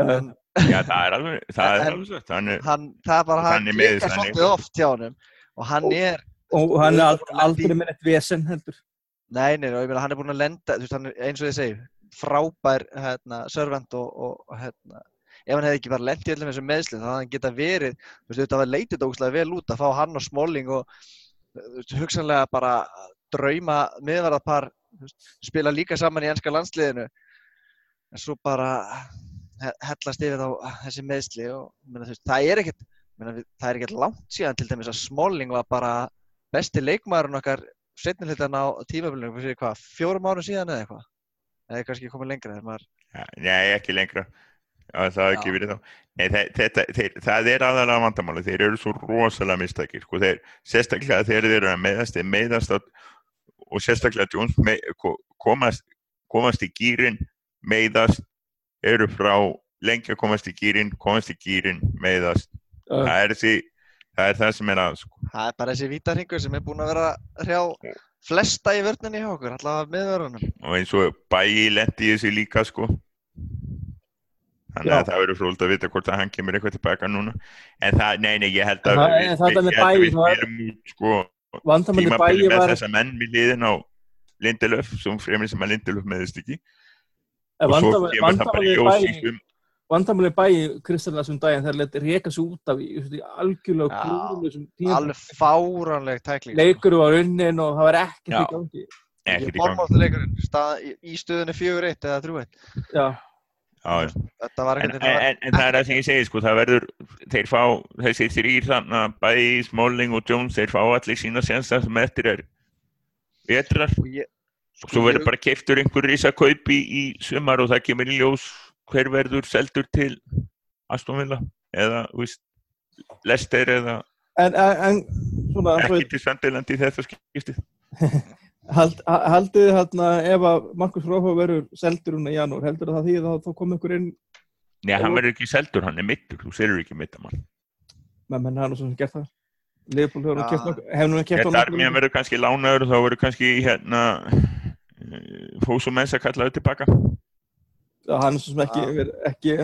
En Já, það er alveg, það er alveg svo. Hann er, hann, það er bara, hann þannig. svolítið oft hjá honum og hann er, Og hann er aldrei með eitt vesen heldur. Nei, nei, og ég meina hann er búinn að lenda, þú veist, hann er eins og ég segi, frábær hérna, servant og, og, hérna, ef hann hefði ekki bara lent í öllum þessum meðslum, þá hefði hann geta verið, þú veist, þetta var leitið ógslag vel út að fá hann og Smalling og veist, hugsanlega bara drauma miðvarðarpar, spila líka saman í ennska landsliðinu, en svo bara he- hellast yfir þá þessi meðsli og meina, veist, það er ekkert, meina, það er ekkert langt síðan til dæmis að Smalling var bara besti leikmaðurinn okkar setni hlutan á tímabilinu fyrir hvað, fjórum árum síðan eða eitthvað eða kannski komið lengra þegar maður Ja, Nei, ekki lengra. Já, það hafði ekki verið þá. Nei, það, þetta, þeir, það er aðalega vandamáli. Þeir eru svo rosalega mistækir. Sko, þeir, sérstaklega þegar þeir eru að meðast, þeir meðast á, og sérstaklega Jones me, ko- komast, komast í gýrin, meðast, eru frá lengi að komast í gýrin, komast í gýrin, meðast. Já. Það er, því, það er það sem er að, sko. það er bara þessi vítarhingur sem er búinn að vera hrjá flesta í vörninni hjá okkur, allavega meðvörunum Og eins og bæi lendi í þessu líka, sko. Þannig Já. að það verður fróld að vita hvort að hann kemur eitthvað tilbaka núna. En það, nei, nei, ég held að Það- við, við, að Bæi, við það er- spilum út, sko, Vandamalli tímabili bæi með var, þessa menn við liðin á Lindelöf, sem fremur sem að Lindelöf meðist ekki. Og svo kemur það bara í vandamalli í bæi, Kristallast daginn þegar leti reka sig út af í, í algjörlega tíma. alveg fáránleg tækling Leikur var unnin og það var ekkert í gangi. Ekkert í gang. Bormáltuleikurinn stað í, í stöðunni 4-1 eða 3-1 Já, En, en, en, en það er það sem ég segi, sko, það verður, þeir fá, þessi þrýr þarna, bæi, Smalling og Jones, þeir fá allir sína sensta sem eftir er vetrar. og svo verður bara keiftur einhver risa kaupi í sumar og það kemur í ljós hver verður seldur til Aston Villa eða, veist, Leicester eða en, en, svona, ekki til Söndiland í þetta skiptið. Hald, ha- haldið hérna ef að Markus Rófa verður seldur núna í janúar, heldur það því að þá kom ykkur inn Nei, hann verður ekki seldur, hann er mittur, þú serur ekki mittamann. með menn hann og svo sem gert það Leopold hefur Já. keft nokkuð hefur nú keft Ég þar mér verður kannski lánaður og þá verður kannski hérna Fósumens að kalla þau tilbaka. Hann er svo sem ekki, verið- ekki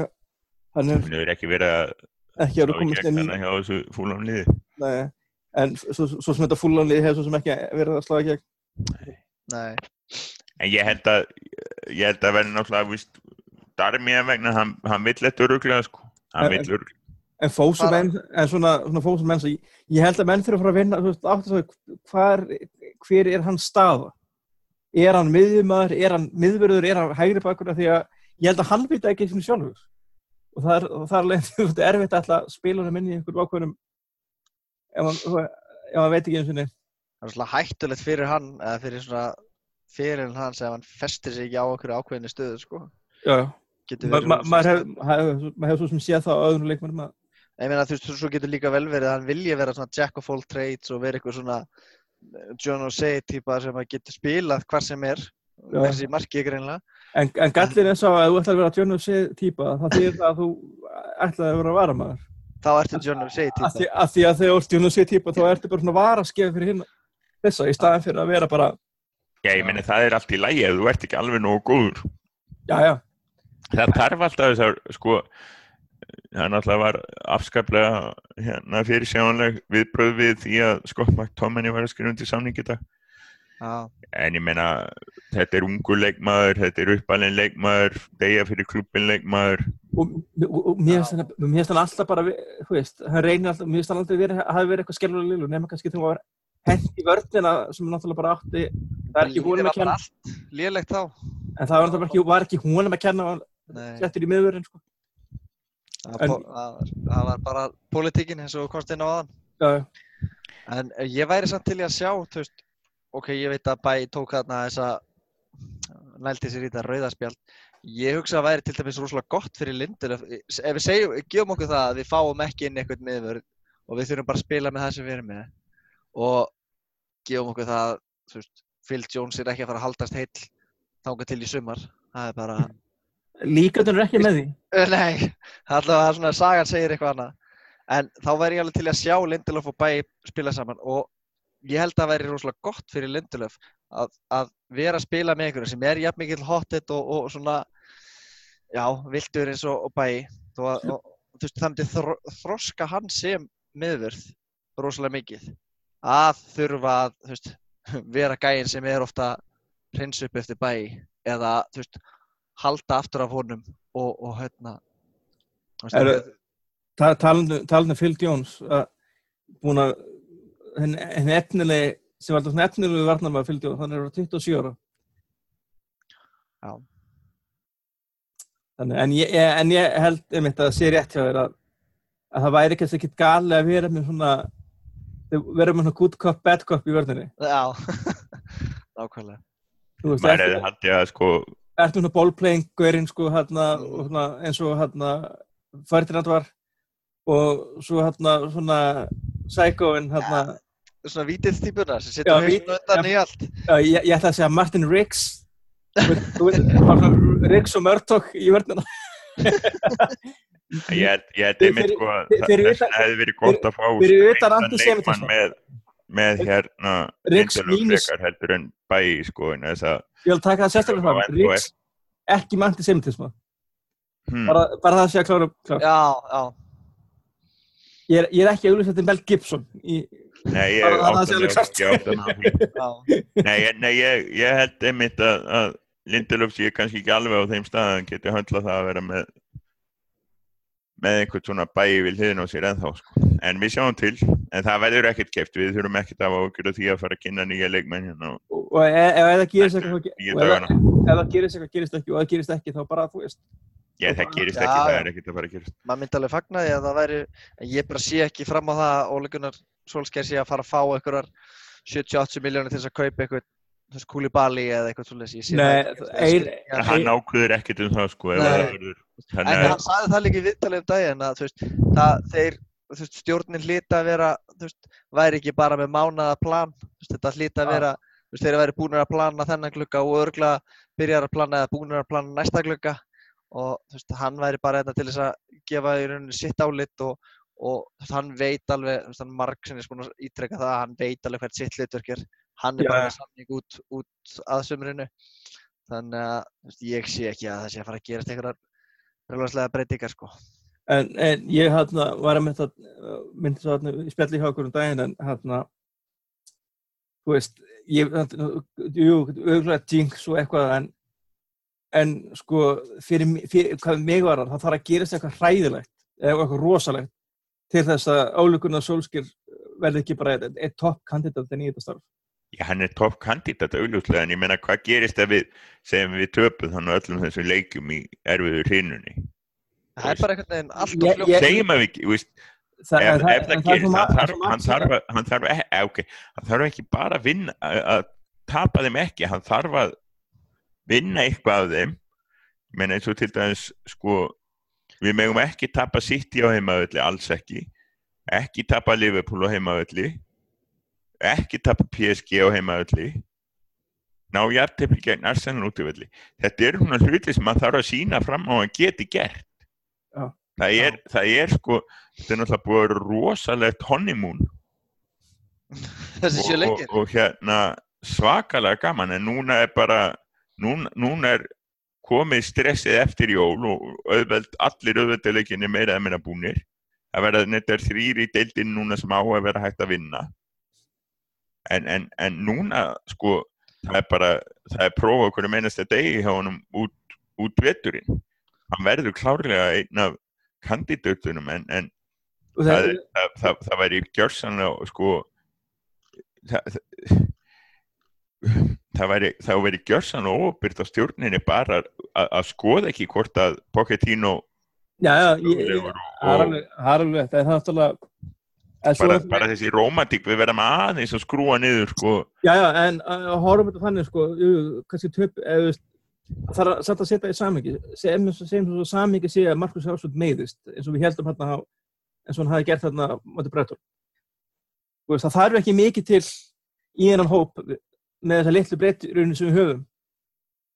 hann er hefur ekki verið að ekki í komast gegn inn í nei, en svo, svo sem þetta fúlanlið hefur svo sem ekki verið að slá ekki nei, En ég held að, ég held að verði náttúrulega, víst, Darmíða vegna, hann, hann vill þetta öruglega, sko. Hann vill öruglega. en fósumenn, en svona, svona fósumenn ég, ég held að menn þurfa að fara að vinna þú veist, að hvar, hver er hans staða? Er hann miðjumæður, er hann miðverður er hann hægri bakur af því að ég held að hann veit ekki sem sjálfur. Og það er, og það er leið, þú veist, erfitt að ætla að spila hann inn í einhverjum ákveðnum ef hann, þú- hann veit ekki eins og niður það er svona hættulegt fyrir hann eða fyrir svona fyrir hans ef hann festir sig ekki á okkur ákveðinni stöðu sko. já, já. Getur Ma, ma, maður hefur hef, hef svo sem séð það á öðrum leikmennum að ég meina þú veist, svo getur líka vel verið að hann vilji vera svona jack of all trades og vera eitthvað svona John O'Shea típa sem að getur spilað hvar sem er þessi markið greinlega en, en gallin er svo að ef þú ætlar að vera John O'Shea típa það þýðir það að þú ætlaði að vera varamæður þá ertu John O'Shea að típa því, að því að þegar þú ert John O'Shea típa þá ertu bara svona varaskef fyrir hinn þessa í staðan fyrir að vera bara Já, ég meni, það er allt í lægi ef þú ert ekki alveg nógu góður. já, já, Það þarf alltaf þessar, sko, það náttúrulega var afskaplega hérna, fyrir sjáanleg viðbröð við því að Scott McTominay var að skrifa undir samningi þetta Já, en ég meina þetta er ungu leikmaður, þetta er uppalinn leikmaður degja fyrir klubbin leikmaður og, og, og mér finnst hann- hann alltaf bara, þú veist, hann reynir alltaf, mér finnst hann aldrei verið, hafi verið eitthvað skellulega lilu, nema kannski þegar hann var hent í vörnina sem náttúrulega bara átti, það er ekki húnum var að kenna, bara allt lélegt þá. en það var ekki, var ekki húnum að kenna, hann settur í miðvörðin, sko. það, en- en... það, var- það var bara pólitíkin eins og þú komst inn á aðan. Já, En eh, ég væri samt til að sjá, þú veist, ok, ég veit að Bæ tók þarna þessa, nælti sér í þetta rauðaspjald. Ég hugsa að væri til dæmis rosalega gott fyrir Lindur. Ef við segjum, gefum okkur það að við fáum ekki inn eitthvað miðvörð og við þurfum bara að spila með það sem við erum með og gefum okkur það, veist, Phil Jones er ekki að fara að haldast heill þangað til í sumar. Það er bara, líkandun er ekki með því. Eh, Nei, það er svona sagan segir eitthvað annað. En þá væri ég alveg til að sjá Lindelöf og Bæ spila saman og ég held að það væri rosalega gott fyrir Lindelöf að, að vera að spila með einhverju sem er jafn mikill hottet og, og svona, já, viltur eins og, og Bæ. Þú veist, það myndi þro, þroska hann sem miðvörð rosalega mikið. Að þurfa að, veist, vera gæinn sem er ofta hreins upp eftir Bæ eða, veist, halda aftur af honum og, og hérna þú veist, Er- það- Ta- talandi talandi um Phil Jones að búin að henni efnilegi sem var svona efnilegu Phil Jones, hann er á 27 ára. Já. Þannig, en, ég, en ég held einmitt að það sé rétt hjá þér að, að það væri kannski ekkit gali að vera með svona vera með svona good cop, bad cop í vörðinni já, nákvæmlega. Þú veist, ertu- hefði haldið að sko ertu svona ballplaying gaurinn sko hérna, eins og hérna Ferdinand var og svo hérna svona psychoinn hérna svona vítið típuna sem vít- hausinu undan í allt. Já, ég, ég ætla að segja Martin Riggs. Riggs og Murdoch í vörnina. Ég held, einmitt sko að það- hefði verið gott að fá fyrir utan streitan antisemitisma. leikmann með, með hérna Riggs Lindelöf mínus- frekar heldur en bæi sko Ég vil taka það sérstaklega fram. Riggs, ekki með antisemitisma hmm, bara, bara það sé að klára, klára. já, já, Ég, er, ég er ekki auðvitað þetta Mel Gibson í, nei ég. Nei, ég- nei ég, ég held einmitt að, að Lindelöf sé kannski ekki alveg á þeim stað að hann geti höndla það að vera með með einhvern svona bæi við hliðin á sér ennþá sko. en við sjáum til, en það verður ekkert keft við þurfum ekkert að ákjöra því að fara að kynna nýja leikmenn hérna og og, og og dagana ef það gerist eitthvað gerist ekki og ef það gerist ekki þá bara þú veist ég, það gerist Já, ekki, það já. er ekkert að fara að gerast. Maður myndi alveg fagna því að það væri en ég bara sé ekki fram á það að Ole Gunnar Solskjær sé að fara að fá einhverjar 70-80 miljónir til þess að kaupa eitthvað þessu Kúlibali eða eitthvað svolítið ég sé Nei, það hann ákveður ekkert um það sko ef Nei. það verður. En hann sagði það líka í viðtalið um daginn að þú veist, það, þeir, þú veist, stjórnin hlýta að vera, þú veist, væri ekki bara með mánaða plan, veist, þetta hlýta að vera, þú veist, þeir væri búinir að plana þennan glugga og örgla byrjar að plana eða búinir að plana næsta glugga og veist, hann væri bara þetta til þess að gefa í rauninni sitt álit og, og hann veit alveg, þú veist, hann marg sem er búin að ítreka það, að hann veit alveg hvert sitt hlutverk er, hann er Já. bara með samning út, út að sömurinu, þannig að veist, ég sé ekki að það sé að fara að gerast einhverjar Röglanslega breytingar sko. En, en ég hérna var að mynda, myndi svo hérna í spjalli hjá okkur um daginn en hérna, þú veist, ég, hérna, jú, auðvitað jinx og eitthvað en, en sko, fyrir, fyrir hvað mig var það þarf að gerast eitthvað hræðilegt eða eitthvað rosalegt til þess að álugurna Solskjær verði ekki bara eitt, eitt topp kandidat í þetta starf. Já, hann er topp kandidat augljóslega en ég meina hvað gerist ef við segjum við töpum þannig á öllum þessum leikjum í erfiðu hrinunni Það er bara einhvern veginn allt og fljótt. ég- segjum að við, þú veist, Það, ef, en það- ef það en það er gerist hann það þarf, hann sem- þarf, hann þarf, hann þarf ekki bara að vinna að tapa þeim ekki, hann þarf að vinna eitthvað af þeim menn eins og til dæmis sko, við megum ekki tapa City á heimavelli, alls ekki. Ekki tapa Liverpool á heimavelli. Ekki tapa PSG á heimavelli. Ná jafntefni gegn Arsenal útivelli. Þetta eru svona hluti sem maður þarf að sína fram á að geti gert. Já. það er, það er sko þetta er náttúrulega búið að vera rosalegt honeymoon. Og, og, og hérna svakalega gaman en núna er bara núna, núna er komið stressið eftir jól og auðveld, allir auðvelduleikinni meira eða meira búnir. Það verða nettar þrýri deildin núna sem á að vera hægt að vinna. En, en, en núna, sko, það er bara, það er prófa okkur að meinast að degi hjá honum út, út veturinn. Hann verður klárlega einn af kandidatunum en, en það, það, það, það, það væri gjörsanlega sko það, það væri, það væri gjörsanlega óbyrgt á stjórninni bara að, skoða ekki hvort að Pochettino já, já, það er og- alveg, það er náttúrulega, bara, bara þessi romantík við verðum aðeins að skrúa niður sko. Já, já, en að horfum þetta þannig, sko, kannski töp, það er samt að setja í samingi, sem sem svo samingi sé að Markus Hásvöld meiðist, eins og við heldum hérna, eins og hann hafi gert þarna motið veist, það þarf ekki mikið til í einan hóp með þessa litlu breytirunni sem við höfum.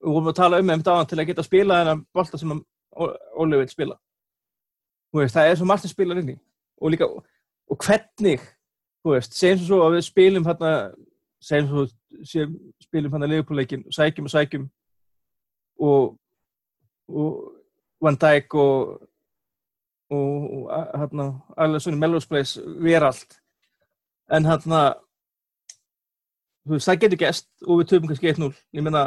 Við vorum að tala um þeim dáðan til að geta að spila þennan bolta sem Óli vil spila. Veist, það er svo margt að spila inn í. Og líka, og hvernig, veist, segjum svo að við spilum hérna, segjum svo, segjum, spilum hérna leifupúleikin, sækjum og sækjum og, og Van Dijk og og, og hérna alveg svona Melrose Place vera allt en hérna þú veist, það getur gæst og við töfum kannski 1-0 ég meina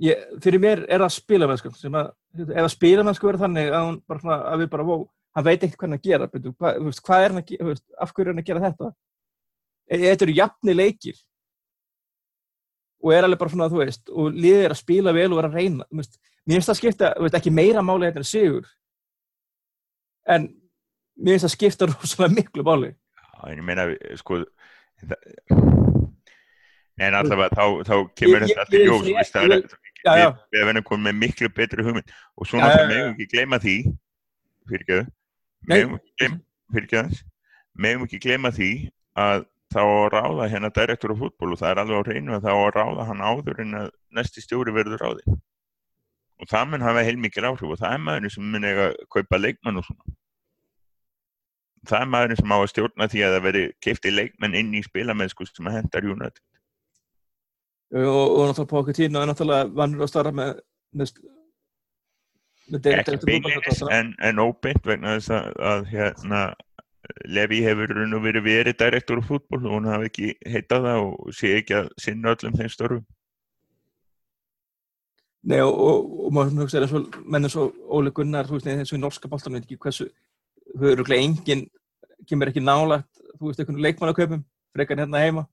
ég, fyrir mér er það spilamennskan sem að, ef að spilamennsku verður þannig að, bara, að við bara, wow, hann veit ekkert hvað hann að gera. Betur, hvað, þú veist, hvað er hann að gera, af hverju er hann að gera þetta? E- þetta eru jafni leikir. Og er alveg bara svona, þú veist, og liðið er að spila vel og er að reyna, veist, mér finnst það skipta, þú veist, ekki meira máli þetta en sigur, en mér finnst það skipta rosalega miklu máli. Já, en ég meina sko en allavega þá, þá kemur Ég- þetta ég- allir ég- ljós ég- veist, það er, Já, já, við, við verðum komið með miklu betri hugmynd og svo Já, já. megum ekki gleyma því fyrirgjöðu Nei. megum ekki gleyma ekki gleyma því að þá ráða hérna direktor á fútból og það er alveg á reynu að þá ráða hann áður en að næsti stjóri verður ráði og það mun hafa heilmikið áhrif og það er maðurinn sem mun eiga að kaupa leikmann og svona það er maðurinn sem á að stjórna því að það veri keipti leikmenn inn í spilamennsku sem að hendar United. Og, og náttúrulega Pochettino er náttúrulega vannur að starra með, með, með ekki beinleinis en, en óbeint vegna þess að, að hérna Levi hefur og verið verið direktor á fútból og hún hafi ekki heitað það og sé ekki að sinna öllum þeim störfum. Nei, og, og, og maður hugsa er og menn eins og Óli Gunnar, þú veist, eins og í norska boltanum, veit ekki hversu, þau eru glæð engin, kemur ekki nálægt, þú veist, einhvern leikmannaköpum, frekar hérna heima.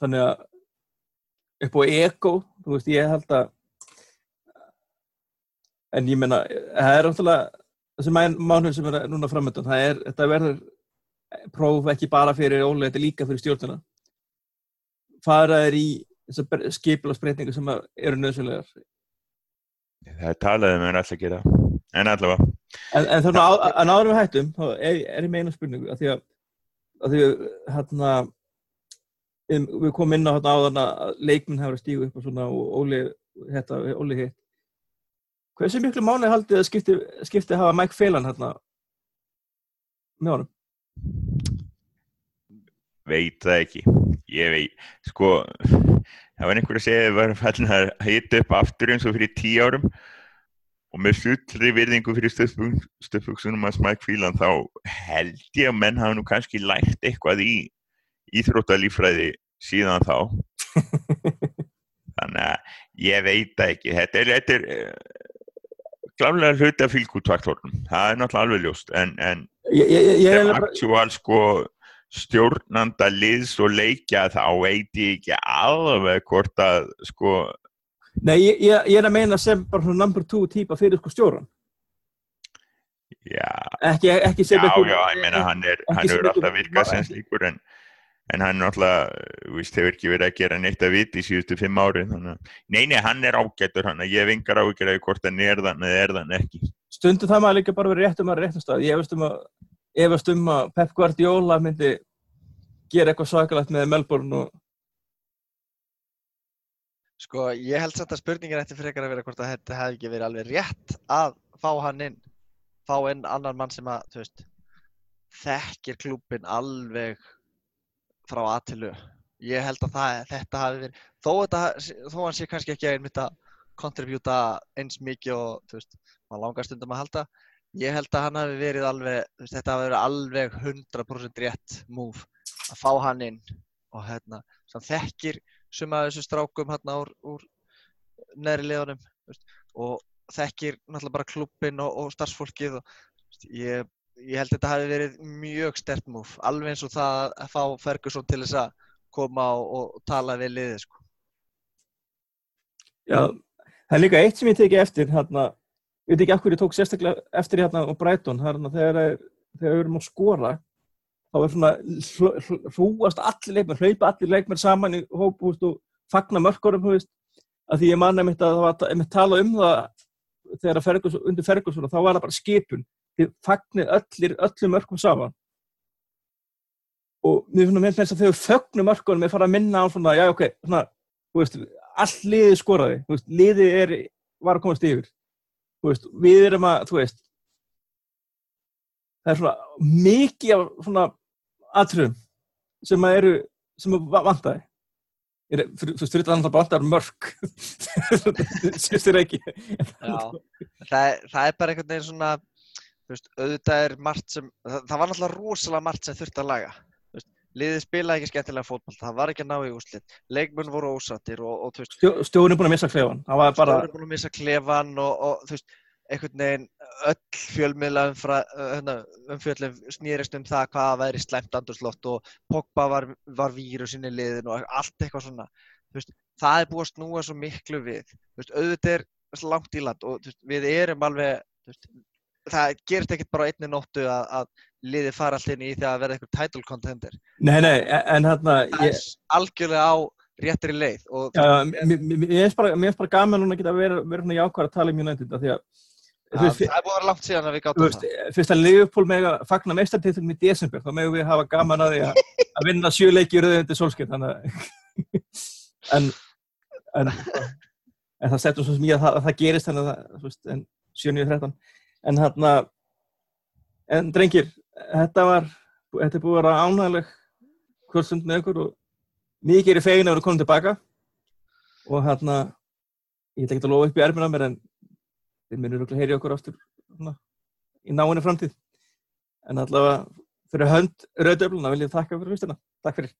Þannig að upp á ego, þú veist, ég held að, en ég menna, það er náttúrulega, þessi mánuð sem er núna framöndan, það er, þetta verður próf ekki bara fyrir Óli, þetta er líka fyrir stjórnuna. Fara er í þessar skipilagsbreytingar sem að eru nöðsynlegar. það er talað um að alltaf gera það. En allavega En, en þannig að, að náður við hættum, þá er, er ég með eina spurningu, að því að, að því að, hérna, um, við komum inn á hérna áðan að leikminn hefur að stígu upp og svona og Óli, þetta, Óli hitt. Hversu miklu máli haldið að skipti, skipti hafa Mike Phelan hérna með honum? veit það ekki ég veit, sko það var einhver að segja að það var að hita upp aftur eins og fyrir tíu árum og með suttri virðingu fyrir stöðfugsunum að smæk fílan þá held ég að menn hafa nú kannski lært eitthvað í íþróttalífræði síðan þá. Þannig að ég veit ekki. Þetta er, þetta er uh, klálega hluti af fylgútvaktornum það er náttúrulega alveg ljóst. En, en Ég, ég, ég, sem actual sko stjórnanda liðs og leikja þá veit ég ekki alveg hvort að sko nei, ég, ég, er að meina sem bara svona number two típa fyrir sko stjóran. já, Ekki, ekki sem já, einhver- já, ég meina hann er ekki hann einhver- alltaf virkað sem slíkur en, en hann náttúrulega, þú veist, hefur ekki verið að gera neitt að viti í síðustu fimm ári nei, nei, hann er ágættur hann ég hef engar ágjör að hvort hann er þann eða er þann ekki stundum það maður líka bara verið rétt um að réttum stað. Ég efast um að, efast um að Pep Guardiola myndi gera eitthvað svakalegt með Melbourne og Sko, ég held samt að spurningin ætti frekar að vera hvort að þetta hefði ekki verið alveg rétt að fá hann inn, fá inn annan mann sem að, þú veist, þekkir klúbin alveg frá A til Ö. Ég held að það, þetta hafi verið, þó, þetta, þó hann sé kannski ekki einmitt að kontribjúta eins mikið og þú veist, maður langar stundum að halda. Ég held að hann hafi verið alveg, veist, þetta hafi verið alveg 100% rétt múf að fá hann inn og hérna, sem þekkir sem að þessu strákum hérna úr, úr þú veist, og þekkir náttúrulega bara klubbin og, og starfsfólkið og ég, ég held að þetta hafi verið mjög stert múf, alveg eins og það að fá Ferguson til þess að koma og, og tala við liðið sko. Já, það er líka eitt sem ég teki eftir hérna, ég veit ekki af hverju ég tók sérstaklega eftir hérna á Breitón hérna, þegar við erum að skora þá er svona hl- hl- hrúast allir leikmenn, hlaupa allir leikmenn saman í hóp veist, og fagna mörkurum að því ég man einmitt að það var einmitt talað um það þegar Ferguson, undir Ferguson og þá var það bara skipun. Þið fagnir allir öllum mörkum saman. Og mér finnst að þess að þegar fögnum mörkunum er fara að minna á svona, já ok, svona, veist, all liðið skoraði, veist, liðið er, var að komast yfir, við erum að, þú veist, það er svona mikið af svona atriðum sem að eru, sem að va- vantaði. Er, fyrir, þetta bara vantar mörk, sést þér ekki. Já, það, er- það er bara einhvern veginn svona, veist, auðvitað er margt sem, það, það var náttúrulega rosalega margt sem þurfti að laga. Veist, liðið spilaði ekki skemmtilega fótboll, það var ekki að ná í úslit, leikmenn voru ósattir og, og Stjó, stjórn er búin að missa klefan, bara, Stóri búin að missa klefan og, og þú veist, einhvern veginn öll fjölmiðla umfjöldum snýrist um það hvað væri slæmt andurslótt og Pogba var, var vírusinn í liðin og allt eitthvað svona. Veist, það er búið að snúa svo miklu við. Veist, auðvitað er langt í land og veist, við erum alveg, það gerist ekkert bara einni nóttu að, að liðið fara allt inn í því að verða eitthvað title contender. nei, nei, en hérna, ég, er algjörlega á réttri leið og Já, mér mér- mér finnst bara, mér finnst bara gaman núna að geta verið vera svona jákvæður að tala um United af því að það, er búið að vera langt síðan að við gáttum það. fyrst að Liverpool með að fagna meistartitlum í desember, þá megum við hafa gaman að því að, að vinna sjö leiki í solskeitt þannig að en, en, en það settur svo ég að það, að það gerist þannig að það, þú veist, en 7-9-13 en hérna en drengir, þetta var þetta er búið að vera ánægileg kvöldstund með ykkur og mikið er í fegin að vera komin tilbaka og hérna ég ætla ekki að lofa upp í erfina mér en þeir munir örugglega heyri okkur aftur svona, í náinni framtíð en allavega fyrir hönd rauðdöfluna vil ég þakka fyrir fyrstina. Takk fyrir.